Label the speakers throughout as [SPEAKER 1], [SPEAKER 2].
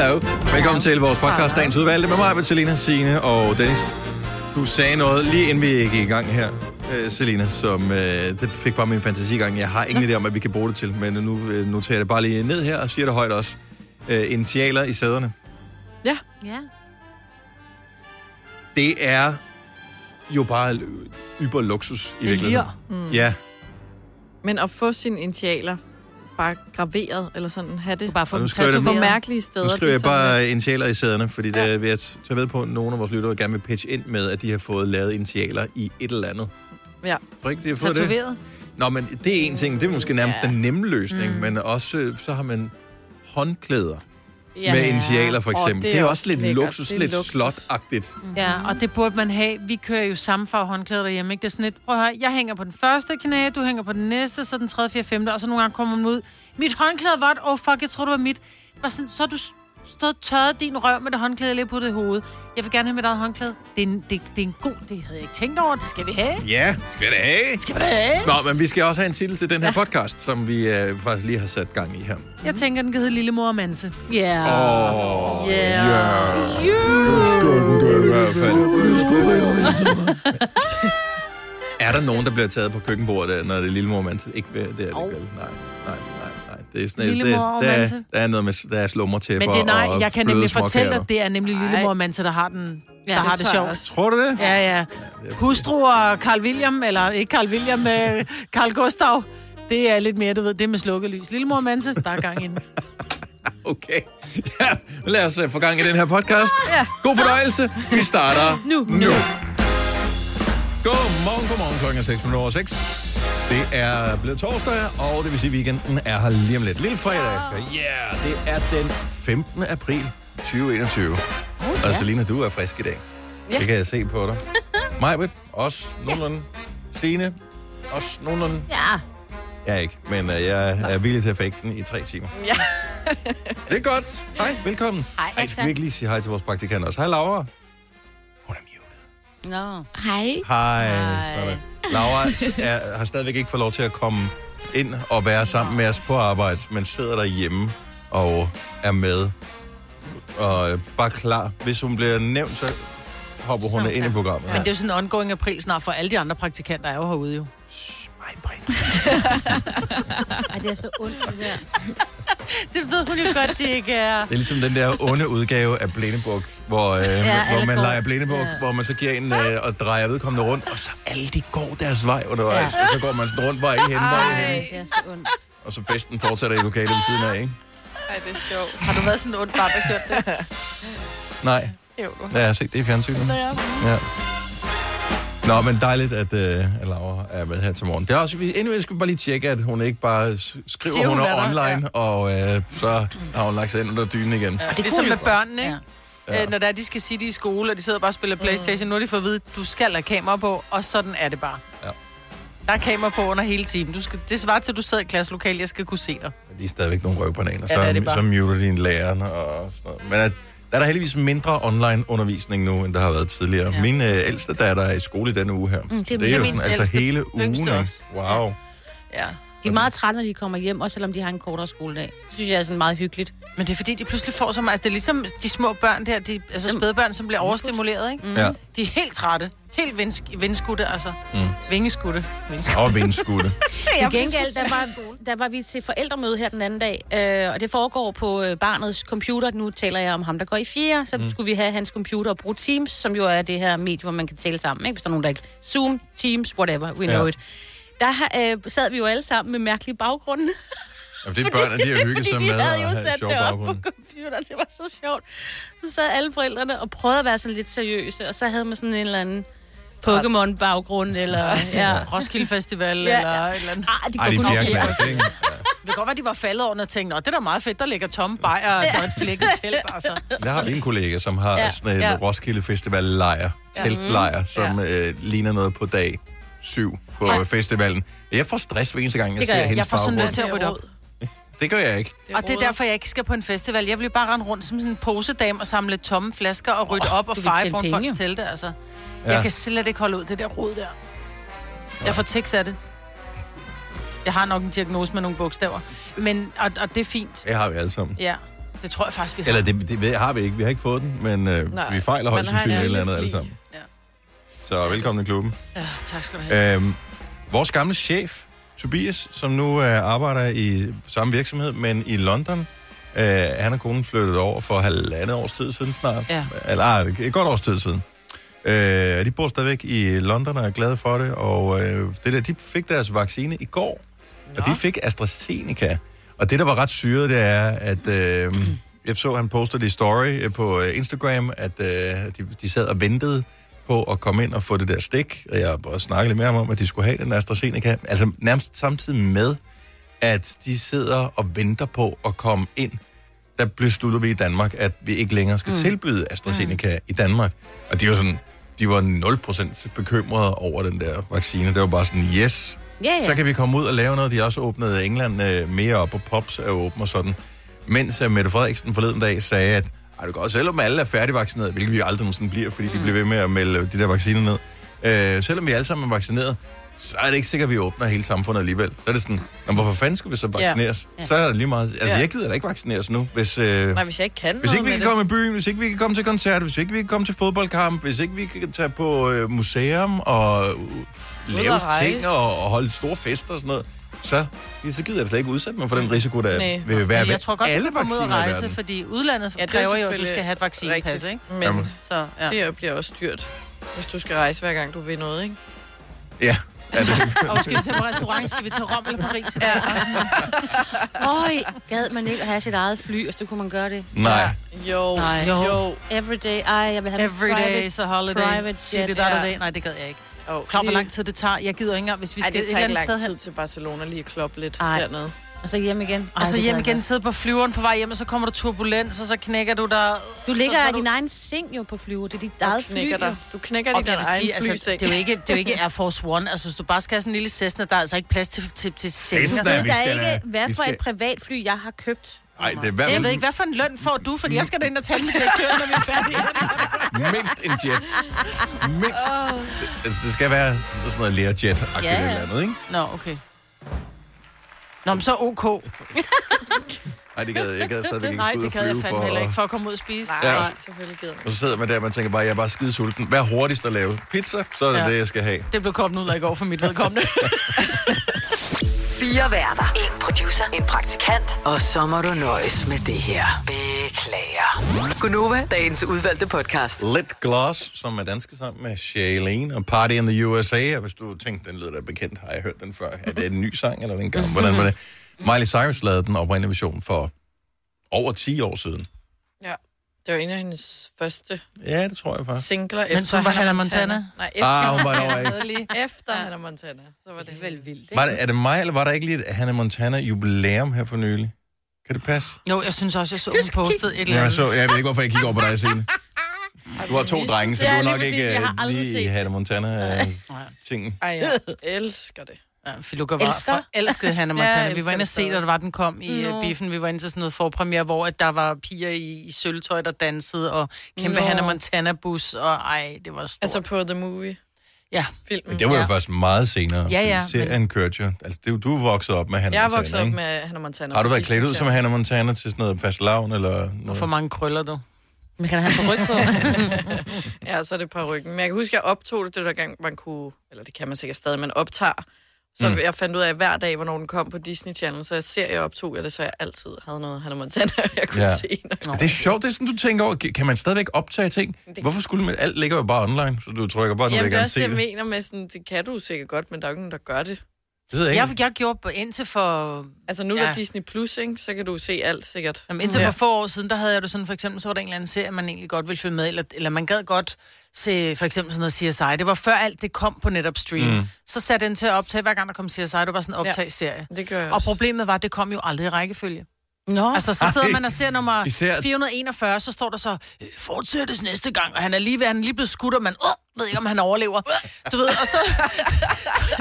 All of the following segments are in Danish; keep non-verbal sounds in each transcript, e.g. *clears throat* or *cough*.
[SPEAKER 1] Hallo. Velkommen til vores podcast, Dagens Udvalgte, med mig, Selina, Signe og Dennis. Du sagde noget lige inden vi gik i gang her, øh, Selina, som øh, det fik bare min fantasi i gang. Jeg har ingen idé om, hvad vi kan bruge det til, men nu øh, noterer jeg det bare lige ned her og siger det højt også. Øh, initialer i sæderne.
[SPEAKER 2] Ja.
[SPEAKER 3] Ja.
[SPEAKER 1] Det er jo bare yber luksus i virkeligheden.
[SPEAKER 2] Mm.
[SPEAKER 1] Ja,
[SPEAKER 2] Men at få sine initialer bare graveret, eller sådan, have det
[SPEAKER 3] Bare få dem
[SPEAKER 1] det-
[SPEAKER 2] på
[SPEAKER 3] tatoveret.
[SPEAKER 2] mærkelige steder.
[SPEAKER 1] nu skriver jeg
[SPEAKER 2] det er
[SPEAKER 1] bare
[SPEAKER 2] lidt-
[SPEAKER 1] initialer i sæderne, fordi det vil jeg tage ved på, at nogle af vores lyttere gerne vil pitche ind med, at de har fået lavet initialer i et eller andet.
[SPEAKER 2] Ja.
[SPEAKER 1] Tror du ikke, de har fået det?
[SPEAKER 3] Tatoveret.
[SPEAKER 1] Nå, men det er en ting. Det er måske nærmest
[SPEAKER 2] Ja.
[SPEAKER 1] den nemme løsning, mm. men også øh, så har man håndklæder
[SPEAKER 2] Ja.
[SPEAKER 1] med initialer, for eksempel.
[SPEAKER 2] det
[SPEAKER 1] det
[SPEAKER 2] er
[SPEAKER 1] er
[SPEAKER 2] også
[SPEAKER 1] også lidt
[SPEAKER 2] lækkert.
[SPEAKER 1] luksus,
[SPEAKER 2] Det er
[SPEAKER 1] lidt
[SPEAKER 2] luksus.
[SPEAKER 1] slot-agtigt.
[SPEAKER 3] Ja, og det burde man have. Vi kører jo samme farve håndklæder derhjemme, ikke? Det er sådan lidt, prøv at høre, jeg hænger på den første knæ, du hænger på den næste, så den tredje, fjerde, femte, og så nogle gange kommer man ud. Mit håndklæde var åh oh, fuck, jeg tror du var mit. Bare sådan, så har du stået og tørret din røv med det håndklæde lige på det hoved. Jeg vil gerne have mit eget håndklæde. Det er, en, det, det er en god, det havde jeg ikke tænkt over, det skal vi have.
[SPEAKER 1] Ja, skal vi det have.
[SPEAKER 3] Skal vi da have?
[SPEAKER 1] Nå, men vi skal også have en titel til den her podcast, som vi øh, faktisk lige har sat gang i her.
[SPEAKER 3] Jeg tænker, den kan hedde Lille Mor og Manse.
[SPEAKER 2] Ja.
[SPEAKER 1] Åh,
[SPEAKER 2] Ja.
[SPEAKER 1] ja. Skal du det i hvert fald. Er der nogen, der bliver taget på køkkenbordet, når det er lille mor mand? Ikke det er det vel. Nej, nej. Det er sådan, det,
[SPEAKER 3] Lillemor og
[SPEAKER 1] der, er,
[SPEAKER 3] Manse.
[SPEAKER 1] der er noget med, der er slummertæpper
[SPEAKER 3] Men det er nej,
[SPEAKER 1] og
[SPEAKER 3] jeg kan nemlig fortælle dig, det er nemlig Lille. Mor Manse, der har, den,
[SPEAKER 2] Ja,
[SPEAKER 3] der
[SPEAKER 2] det
[SPEAKER 3] har det
[SPEAKER 2] jeg
[SPEAKER 3] sjovt.
[SPEAKER 2] også.
[SPEAKER 1] Tror du det?
[SPEAKER 3] Ja, ja. Hustru og Carl William, eller ikke Carl William, øh, Carl Gustav. Det er lidt mere, du ved, det med slukkelys. Lillemor Manse, der er gang i den. *laughs*
[SPEAKER 1] Okay. Ja, lad os uh, få gang i den her podcast.
[SPEAKER 2] Ja.
[SPEAKER 1] God fornøjelse. Vi starter
[SPEAKER 2] Nu.
[SPEAKER 1] nu. Godmorgen, godmorgen. Klokken er 6 minutter over 6. Det er blevet torsdag, og det vil sige, at weekenden er her lige om lidt. Lille fredag. Ja, yeah, det er den 15. april 2021. Oh, Og Selina, du er frisk i dag.
[SPEAKER 2] Ja.
[SPEAKER 1] Det kan jeg se på dig. *laughs* Majbet, også nogenlunde. Signe, også nogenlunde.
[SPEAKER 2] Ja.
[SPEAKER 1] Jeg er ikke, men uh, jeg er villig til at fake den i tre timer.
[SPEAKER 2] Ja.
[SPEAKER 1] Det er godt. Hej, velkommen.
[SPEAKER 2] Hej,
[SPEAKER 1] Ej, skal vi ikke lige sige hej til vores praktikant også? Hej, Laura.
[SPEAKER 3] Nå.
[SPEAKER 2] Hej.
[SPEAKER 1] Hej.
[SPEAKER 2] Hej.
[SPEAKER 1] Sådan. Laura er, har stadigvæk ikke fået lov til at komme ind og være sammen med os på arbejde, men sidder derhjemme og er med og er bare klar. Hvis hun bliver nævnt, så hopper hun
[SPEAKER 3] Så,
[SPEAKER 1] ind i
[SPEAKER 3] ja.
[SPEAKER 1] programmet.
[SPEAKER 3] Men det er jo sådan en ongoing april snart, for alle de andre praktikanter er jo herude jo.
[SPEAKER 1] Shh, mig, Britt.
[SPEAKER 4] Ej, det er så ondt, det der. *laughs*
[SPEAKER 3] Det ved hun jo godt, det ikke er.
[SPEAKER 1] Det er ligesom den der onde udgave af Blindebuk, hvor, øh, ja, hvor man
[SPEAKER 4] går-
[SPEAKER 1] leger Blindebuk, ja.
[SPEAKER 4] Ja.
[SPEAKER 1] hvor man så giver en øh, og drejer vedkommende rundt, og så alle de går deres vej undervejs, ja. og så går man sådan rundt, hvor er I henne, hvor er I henne?
[SPEAKER 4] Det er så ondt.
[SPEAKER 1] Og så festen fortsætter i lokalet ved siden af, ikke?
[SPEAKER 2] Ej, det er sjovt.
[SPEAKER 3] Har du været sådan en ond barn, der det?
[SPEAKER 1] Nej,
[SPEAKER 2] Jo, du.
[SPEAKER 1] jeg har set det i fjernsynet. Ja. Nå, men dejligt, at, øh, at Laura er med her til morgen. Det er også, vi, endnu skal vi bare lige tjekke, at hun ikke bare skriver,
[SPEAKER 3] Siger hun,
[SPEAKER 1] hun er online, og øh, så har hun lagt sig ind under dynen igen.
[SPEAKER 3] Og det er ligesom med børnene, ikke?
[SPEAKER 4] Ja.
[SPEAKER 3] Ja. Øh, når der er, de skal sige, de er i skole, og de sidder bare og spiller Playstation. Mm. Nu har de fået at vide, du skal have kamera på, og sådan er det bare.
[SPEAKER 1] Ja.
[SPEAKER 3] Der er kamera på under hele timen. Du skal, det svarer til, at du sidder i klasselokale, jeg skal kunne se dig.
[SPEAKER 1] De er stadigvæk nogle røvbananer,
[SPEAKER 3] Ja, det er
[SPEAKER 1] så,
[SPEAKER 3] det bare.
[SPEAKER 1] så muter de en lærerne og sådan noget. Men at, der er der heldigvis mindre online undervisning nu, end der har været tidligere. Ja. Min øh, ældste datter er i skole i denne uge her.
[SPEAKER 4] Mm, det er
[SPEAKER 1] det er jo sådan, altså hele ugen.
[SPEAKER 3] også.
[SPEAKER 1] Wow.
[SPEAKER 3] Ja.
[SPEAKER 4] De er meget trætte, når de kommer hjem, også selvom de har en kortere skoledag. Det synes jeg er sådan meget hyggeligt.
[SPEAKER 3] Men det er fordi, de pludselig får så meget... Altså, det er ligesom de små børn der, de, altså spædbørn, som bliver overstimuleret, ikke? Mm.
[SPEAKER 1] Ja.
[SPEAKER 3] De er helt trætte. Helt vindsk- vindskudte, altså.
[SPEAKER 1] Mm.
[SPEAKER 3] Vingeskudte. Vindskudte.
[SPEAKER 1] Og vindskudte. *laughs*
[SPEAKER 4] Til gengæld, der var, der var vi til forældremøde her den anden dag, øh, og det foregår på øh, barnets computer. Nu taler jeg om ham, der går i fjerde, så mm. skulle vi have hans computer og bruge Teams, som jo er det her medie, hvor man kan tale sammen, ikke? hvis der er nogen, der ikke... Zoom, Teams, whatever, we know
[SPEAKER 1] Ja.
[SPEAKER 4] it. Der øh, sad vi jo alle sammen med mærkelige baggrunde.
[SPEAKER 1] Jamen, det er børn, de har *laughs* hygget sig
[SPEAKER 4] de
[SPEAKER 1] med
[SPEAKER 4] havde
[SPEAKER 1] og
[SPEAKER 4] jo sat det op på computeren. Det var så sjovt. Så sad alle forældrene og prøvede at være sådan lidt seriøse, og så havde man sådan en eller anden Pokémon-baggrund, eller... Ja.
[SPEAKER 3] Roskilde Festival,
[SPEAKER 4] Ja,
[SPEAKER 3] eller
[SPEAKER 4] ja.
[SPEAKER 3] et eller andet.
[SPEAKER 4] Ah, de
[SPEAKER 1] Ej, de er fjerde klasse, ikke?
[SPEAKER 3] Det kan godt være, de var faldet over og tænkte, det er da meget fedt, der ligger tomme bajer, og er et flækket telt, altså.
[SPEAKER 1] Der har vi en kollega, som har ja.
[SPEAKER 4] Ja.
[SPEAKER 1] sådan en
[SPEAKER 3] Ja.
[SPEAKER 1] Roskilde Festival lejr, teltlejr, som øh, ligner noget på dag syv på
[SPEAKER 4] Ja.
[SPEAKER 1] festivalen. Jeg får stress hver eneste gang, jeg
[SPEAKER 4] Det
[SPEAKER 1] ser
[SPEAKER 4] jeg.
[SPEAKER 1] hendes
[SPEAKER 3] Jeg får sådan lyst til at rydde op.
[SPEAKER 1] Det gør jeg ikke.
[SPEAKER 3] Og det er derfor, jeg ikke skal på en festival. Jeg vil jo bare rende rundt som sådan en posedame og samle tomme flasker og rydde
[SPEAKER 4] Åh,
[SPEAKER 3] op og feje foran
[SPEAKER 4] penge,
[SPEAKER 3] folks telte, altså.
[SPEAKER 1] Ja.
[SPEAKER 3] Jeg kan slet ikke holde ud det der rod der. Jeg får tics af det. Jeg har nok en diagnose med nogle bogstaver. Men, og, og det er fint.
[SPEAKER 1] Det har vi alle sammen.
[SPEAKER 3] Ja. Det tror jeg faktisk, vi har.
[SPEAKER 1] Eller det, det ved- har vi ikke. Vi har ikke fået den, men øh,
[SPEAKER 2] Nej,
[SPEAKER 1] vi fejler højst
[SPEAKER 2] man har en
[SPEAKER 1] sandsynligt et eller andet alle sammen. Så velkommen i klubben.
[SPEAKER 3] Ja, tak skal du have.
[SPEAKER 1] Øhm, vores gamle chef, Tobias, som nu øh, arbejder i samme virksomhed, men i London, øh, han og konen flyttet over for halvandet års tid siden snart.
[SPEAKER 3] Ja.
[SPEAKER 1] Eller ah, et godt års tid siden. Øh, de bor stadigvæk i London og er glade for det, og øh, det der, de fik deres vaccine i går, Nå. og de fik AstraZeneca. Og det, der var ret syret, det er, at øh, jeg så, han postede det i story øh, på øh, Instagram, at øh, de, de sad og ventede på at komme ind og få det der stik, og jeg har bare snakket lidt med ham om, at de skulle have den AstraZeneca, altså nærmest samtidig med, at de sidder og venter på at komme ind, der beslutter vi i Danmark, at vi ikke længere skal mm. tilbyde AstraZeneca mm. i Danmark. Og de var sådan, de var 0% bekymrede over den der vaccine. Det var bare sådan, yes,
[SPEAKER 4] Ja, ja.
[SPEAKER 1] så kan vi komme ud og lave noget. De har også åbnet England øh, mere op, og Pops er åben og sådan. Mens øh, Mette Frederiksen forleden dag sagde, at ej, det går også, selvom alle er færdigvaccineret, hvilket vi aldrig nogensinde bliver, fordi mm. de bliver ved med at melde de der vacciner ned. Øh, selvom vi alle sammen er vaccineret, så er det ikke sikkert, at vi åbner hele samfundet alligevel. Så er det sådan, "Nå, hvorfor fanden skulle vi så vaccineres?
[SPEAKER 4] Ja.
[SPEAKER 1] Så er det lige meget. Altså,
[SPEAKER 2] Ja.
[SPEAKER 1] jeg gider da ikke vaccineres nu, hvis... Øh,
[SPEAKER 2] Nej, hvis jeg ikke kan
[SPEAKER 1] hvis ikke vi kan komme i byen, hvis ikke vi kan komme til koncert, hvis ikke vi kan komme til fodboldkamp, hvis ikke vi kan tage på øh, museum og øh, lave
[SPEAKER 2] og rejse.
[SPEAKER 1] ting og, og holde store fester og sådan noget, så, ja, så gider jeg slet ikke udsætte mig for den risiko, der
[SPEAKER 2] Nej.
[SPEAKER 1] vil være ved
[SPEAKER 3] jeg tror godt,
[SPEAKER 1] alle
[SPEAKER 3] du kan komme ud og
[SPEAKER 1] vacciner i
[SPEAKER 3] rejse,
[SPEAKER 1] verden.
[SPEAKER 3] fordi udlandet
[SPEAKER 2] Ja,
[SPEAKER 3] ja,
[SPEAKER 2] det er
[SPEAKER 3] kræver jo, at du
[SPEAKER 2] selvfølgelig
[SPEAKER 3] skal have et vaccinepas,
[SPEAKER 2] rigtigt.
[SPEAKER 3] ikke?
[SPEAKER 2] Men
[SPEAKER 1] Jamen.
[SPEAKER 3] Så, ja.
[SPEAKER 2] det bliver også dyrt, hvis du skal rejse hver gang, du vil noget, ikke?
[SPEAKER 1] Ja, ja det,
[SPEAKER 3] Og skal vi til på restaurant? Skal vi til Rom eller Paris? Ja.
[SPEAKER 4] Øj, gad man ikke at have sit eget fly, og så kunne man gøre det.
[SPEAKER 1] nej.
[SPEAKER 2] Jo,
[SPEAKER 3] Nej.
[SPEAKER 2] jo.
[SPEAKER 3] Jo.
[SPEAKER 4] Every day, ej, jeg vil have
[SPEAKER 3] Every day is a holiday.
[SPEAKER 4] private jet,
[SPEAKER 3] det der, der
[SPEAKER 2] ja.
[SPEAKER 3] dag. Nej, det gad jeg ikke.
[SPEAKER 2] jo.
[SPEAKER 3] Klar, hvor lang tid det tager. Jeg gider ikke engang, hvis vi
[SPEAKER 2] Ej,
[SPEAKER 3] skal
[SPEAKER 2] det
[SPEAKER 3] et
[SPEAKER 2] tager
[SPEAKER 3] eller
[SPEAKER 2] ikke
[SPEAKER 3] andet sted
[SPEAKER 2] lang
[SPEAKER 3] hen.
[SPEAKER 2] tid til Barcelona lige at kloppe lidt
[SPEAKER 4] Ej.
[SPEAKER 2] dernede.
[SPEAKER 4] Og så hjem igen.
[SPEAKER 3] Og så
[SPEAKER 4] Ej,
[SPEAKER 3] hjem igen,
[SPEAKER 4] jeg
[SPEAKER 3] sidde på flyveren på vej hjem, og så kommer der turbulens, og så knækker du der.
[SPEAKER 4] Du ligger
[SPEAKER 3] så, så
[SPEAKER 4] i din egen seng jo på flyver. Det er dit eget fly.
[SPEAKER 2] knækker dig. Du knækker
[SPEAKER 3] Og
[SPEAKER 2] din
[SPEAKER 3] jeg vil
[SPEAKER 2] egen
[SPEAKER 3] sige, altså,
[SPEAKER 2] flyseng.
[SPEAKER 3] det, er jo ikke, det er jo ikke Air Force One. Altså, hvis du bare skal have sådan en lille Cessna, der er altså ikke plads til, til, til.
[SPEAKER 1] Cessna?
[SPEAKER 3] Altså,
[SPEAKER 1] vi
[SPEAKER 4] Der er ikke, hvad for
[SPEAKER 1] skal-
[SPEAKER 4] et privatfly, jeg har købt.
[SPEAKER 1] Ej, det er hver,
[SPEAKER 3] Jeg ved ikke, hvad for en løn får du, fordi jeg skal da ind og tale med direktøren, når vi er færdige.
[SPEAKER 1] mindst en jet. Mindst. Det, det skal være sådan noget Learjet-agtigt
[SPEAKER 4] Ja.
[SPEAKER 1] eller andet, ikke?
[SPEAKER 3] Nå, okay. Nå, men så ok.
[SPEAKER 1] Nej, det gad, jeg gad stadigvæk ikke
[SPEAKER 3] Nej, det kan jeg
[SPEAKER 1] flyve
[SPEAKER 3] fandme
[SPEAKER 1] for...
[SPEAKER 3] heller ikke, for at komme ud og spise.
[SPEAKER 2] Nej,
[SPEAKER 1] Ja.
[SPEAKER 2] ja. selvfølgelig gider man.
[SPEAKER 1] Og så sidder man der, og man tænker bare, jeg er bare skide sulten. Hvad er hurtigst at lave? Pizza? Så er det
[SPEAKER 3] Ja.
[SPEAKER 1] det, jeg skal have.
[SPEAKER 3] Det blev kommet ud af i går for mit vedkommende. *laughs*
[SPEAKER 5] Fire værter. En producer. En praktikant. Og så må du nøjes med det her. Beklager. Gunova, dagens udvalgte podcast.
[SPEAKER 1] Let Gloss, som er danske sammen med Shailene og Party in the USA. Og hvis du tænkte, den lyder da bekendt, har jeg hørt den før. Er det en ny sang, eller er det en gammel? Hvordan var det? *laughs* Miley Cyrus lavede den oprindelige version for over 10 år siden.
[SPEAKER 2] Ja. Det var en af hendes første
[SPEAKER 1] Ja, det tror jeg faktisk.
[SPEAKER 2] singler
[SPEAKER 3] Men
[SPEAKER 2] efter
[SPEAKER 3] så var Hannah Montana?
[SPEAKER 2] Nej, efter,
[SPEAKER 1] Ah, hun var derovre ikke. *laughs*
[SPEAKER 2] efter Hannah Montana. Så var det,
[SPEAKER 4] Det vel vildt,
[SPEAKER 1] Var det, er det mig, eller var der ikke lige et Hannah Montana jubilæum her for nylig? Kan det passe?
[SPEAKER 3] Jo, jeg synes også, jeg så, hun postede et eller
[SPEAKER 1] Ja, jeg,
[SPEAKER 3] andet.
[SPEAKER 1] så, jeg ved ikke, hvorfor jeg kigger over på dig, Signe. *laughs* Du har to drenge, så du
[SPEAKER 4] Ja,
[SPEAKER 1] er
[SPEAKER 4] lige
[SPEAKER 1] nok
[SPEAKER 4] præcis.
[SPEAKER 1] ikke
[SPEAKER 4] Jeg har
[SPEAKER 1] øh,
[SPEAKER 4] aldrig
[SPEAKER 1] lige i
[SPEAKER 4] set
[SPEAKER 1] Hannah Montana-tingen.
[SPEAKER 2] Ej, jeg elsker det.
[SPEAKER 3] Ja, Filuka var
[SPEAKER 4] Elsker.
[SPEAKER 3] elskede Hannah *laughs*
[SPEAKER 2] Ja,
[SPEAKER 3] Montana.
[SPEAKER 2] jeg
[SPEAKER 3] vi var inde og se, da der var, den kom i
[SPEAKER 4] Nå.
[SPEAKER 3] no. biffen. Vi var inde til sådan noget forpremiere, hvor at der var piger i, i sølvtøj, der dansede, og kæmpe
[SPEAKER 2] Nå.
[SPEAKER 3] Hannah Montana-bus, og ej, det var stort.
[SPEAKER 2] Altså på The Movie.
[SPEAKER 3] ja.
[SPEAKER 2] Filmen.
[SPEAKER 1] Det var jo
[SPEAKER 3] Ja.
[SPEAKER 1] først meget senere.
[SPEAKER 3] Ja, ja,
[SPEAKER 1] Serien kørte jo. Altså, det, du er vokset op med Hannah
[SPEAKER 2] Jeg er
[SPEAKER 1] Montana,
[SPEAKER 2] vokset op med Hannah Montana.
[SPEAKER 1] Har du været klædt ud som Hannah Montana til sådan noget fast lavn, eller noget?
[SPEAKER 3] For mange krøller, du.
[SPEAKER 4] Men kan han have på ryg *laughs* på? *laughs*
[SPEAKER 2] Ja, så er det på ryggen. Men jeg kan huske, at jeg optog det, det der gang, man kunne... Eller det kan man sikkert stadig, man optager. Så mm. jeg fandt ud af hver dag, hvornår den kom på Disney Channel, så jeg ser, jeg optog jeg det, så jeg altid havde noget Hannah Montana, *laughs* jeg kunne
[SPEAKER 1] Ja.
[SPEAKER 2] ja. se. Når...
[SPEAKER 1] Det er sjovt, det er sådan, du tænker over, kan man stadigvæk optage ting? Hvorfor skulle man, alt ligger jo bare online, så du trykker bare, nu vil
[SPEAKER 2] Jamen,
[SPEAKER 1] jeg
[SPEAKER 2] det er også,
[SPEAKER 1] se
[SPEAKER 2] jeg
[SPEAKER 1] det.
[SPEAKER 2] mener med sådan, det kan du sikkert godt, men der er jo ikke nogen, der gør det.
[SPEAKER 1] Det ved jeg
[SPEAKER 3] Jeg,
[SPEAKER 1] ikke.
[SPEAKER 3] jeg gjorde på- indtil for...
[SPEAKER 2] Altså nu er
[SPEAKER 3] Ja.
[SPEAKER 2] der Disney Plus, ikke? så kan du se alt sikkert.
[SPEAKER 3] Jamen, indtil for få år siden, der havde jeg det sådan, for eksempel, så var der en eller anden serie, man egentlig godt ville følge med, eller, eller man gad godt se for eksempel sådan noget CSI. Det var før alt det kom på netop stream. Mm. Så satte den til at optage, hver gang der kom CSI, det var sådan en optag-serie.
[SPEAKER 2] Det gør jeg
[SPEAKER 3] Og
[SPEAKER 2] også.
[SPEAKER 3] problemet var, at det kom jo aldrig i rækkefølge.
[SPEAKER 4] Nå,
[SPEAKER 3] Altså, så sidder
[SPEAKER 1] Ej.
[SPEAKER 3] man og ser nummer
[SPEAKER 1] Især-
[SPEAKER 3] 441, så står der så, øh, fortsættes næste gang, og han er lige ved, han er lige blevet skudt, og man øh, ved ikke, om han overlever. Du ved, og så *laughs*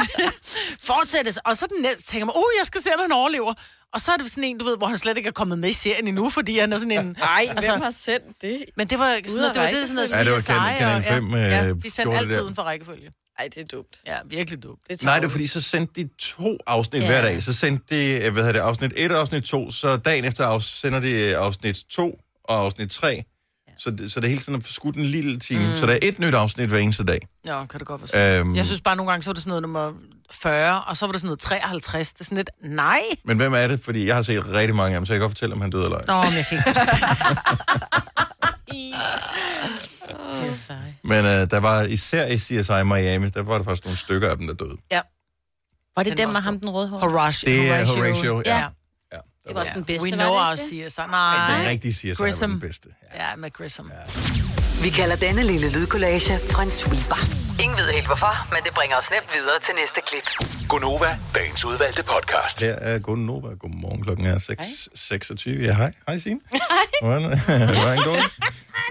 [SPEAKER 3] *laughs* fortsættes, og så den næste tænker man, uh, jeg skal se, om han overlever. Og så er det sådan en, du ved, hvor han slet ikke er kommet med i serien endnu, fordi han er sådan en... *laughs*
[SPEAKER 2] Nej,
[SPEAKER 3] altså,
[SPEAKER 2] hvem har sendt det?
[SPEAKER 3] Men det var sådan noget, det var det, sådan noget
[SPEAKER 1] Ja, det var Kanal- Kanal
[SPEAKER 3] og,
[SPEAKER 1] 5,
[SPEAKER 3] ja,
[SPEAKER 1] øh,
[SPEAKER 3] ja, vi sendte altid uden for rækkefølge.
[SPEAKER 2] Ej, det er dumt.
[SPEAKER 3] Ja, virkelig dumt.
[SPEAKER 2] Det er
[SPEAKER 1] Nej, det er fordi, så sendte de to afsnit
[SPEAKER 4] Ja.
[SPEAKER 1] hver dag. Så sendte de, øh, hvad hedder det, afsnit 1 og afsnit 2, så dagen efter sender de øh, afsnit 2 og afsnit 3. Så det, så det er hele tiden at få skudt en lille time. Mm. Så der er et nyt afsnit hver eneste dag.
[SPEAKER 3] Ja, kan det godt forstå.
[SPEAKER 1] Øhm,
[SPEAKER 3] Jeg synes bare, nogle gange, så var det sådan noget nummer 40, og så var det sådan noget 53. Det er sådan lidt, nej.
[SPEAKER 1] Men hvem er det? Fordi jeg har set rigtig mange af dem, så jeg kan godt fortælle, om han døde eller ej.
[SPEAKER 3] Nå, men jeg kan ikke huske. *laughs*
[SPEAKER 1] Men øh, der var især i CSI Miami, der var der faktisk nogle stykker af dem, der døde.
[SPEAKER 3] Ja,
[SPEAKER 4] Var det
[SPEAKER 3] Den
[SPEAKER 4] dem
[SPEAKER 3] var
[SPEAKER 4] med ham, den røde hår?
[SPEAKER 3] Horatio.
[SPEAKER 1] Det er Horatio, ja.
[SPEAKER 3] Ja.
[SPEAKER 1] Ja,
[SPEAKER 4] Det var også den bedste,
[SPEAKER 3] We
[SPEAKER 4] var
[SPEAKER 3] know
[SPEAKER 4] det
[SPEAKER 3] our? CSI.
[SPEAKER 1] Den
[SPEAKER 3] Nej.
[SPEAKER 1] rigtige CSI var
[SPEAKER 3] Grissom.
[SPEAKER 1] den bedste. Ja.
[SPEAKER 3] Ja, med Grissom. Ja.
[SPEAKER 5] Vi kalder denne lille lydkollage en sweeper. Ingen ved helt hvorfor, men det bringer os nemt videre til næste klip.
[SPEAKER 6] Gonova, dagens udvalgte podcast.
[SPEAKER 1] Her er Gunn Nova. Godmorgen, klokken er 6.26. Ja, hej. Hej, Signe. *laughs* Hvordan *laughs* hvordan går det?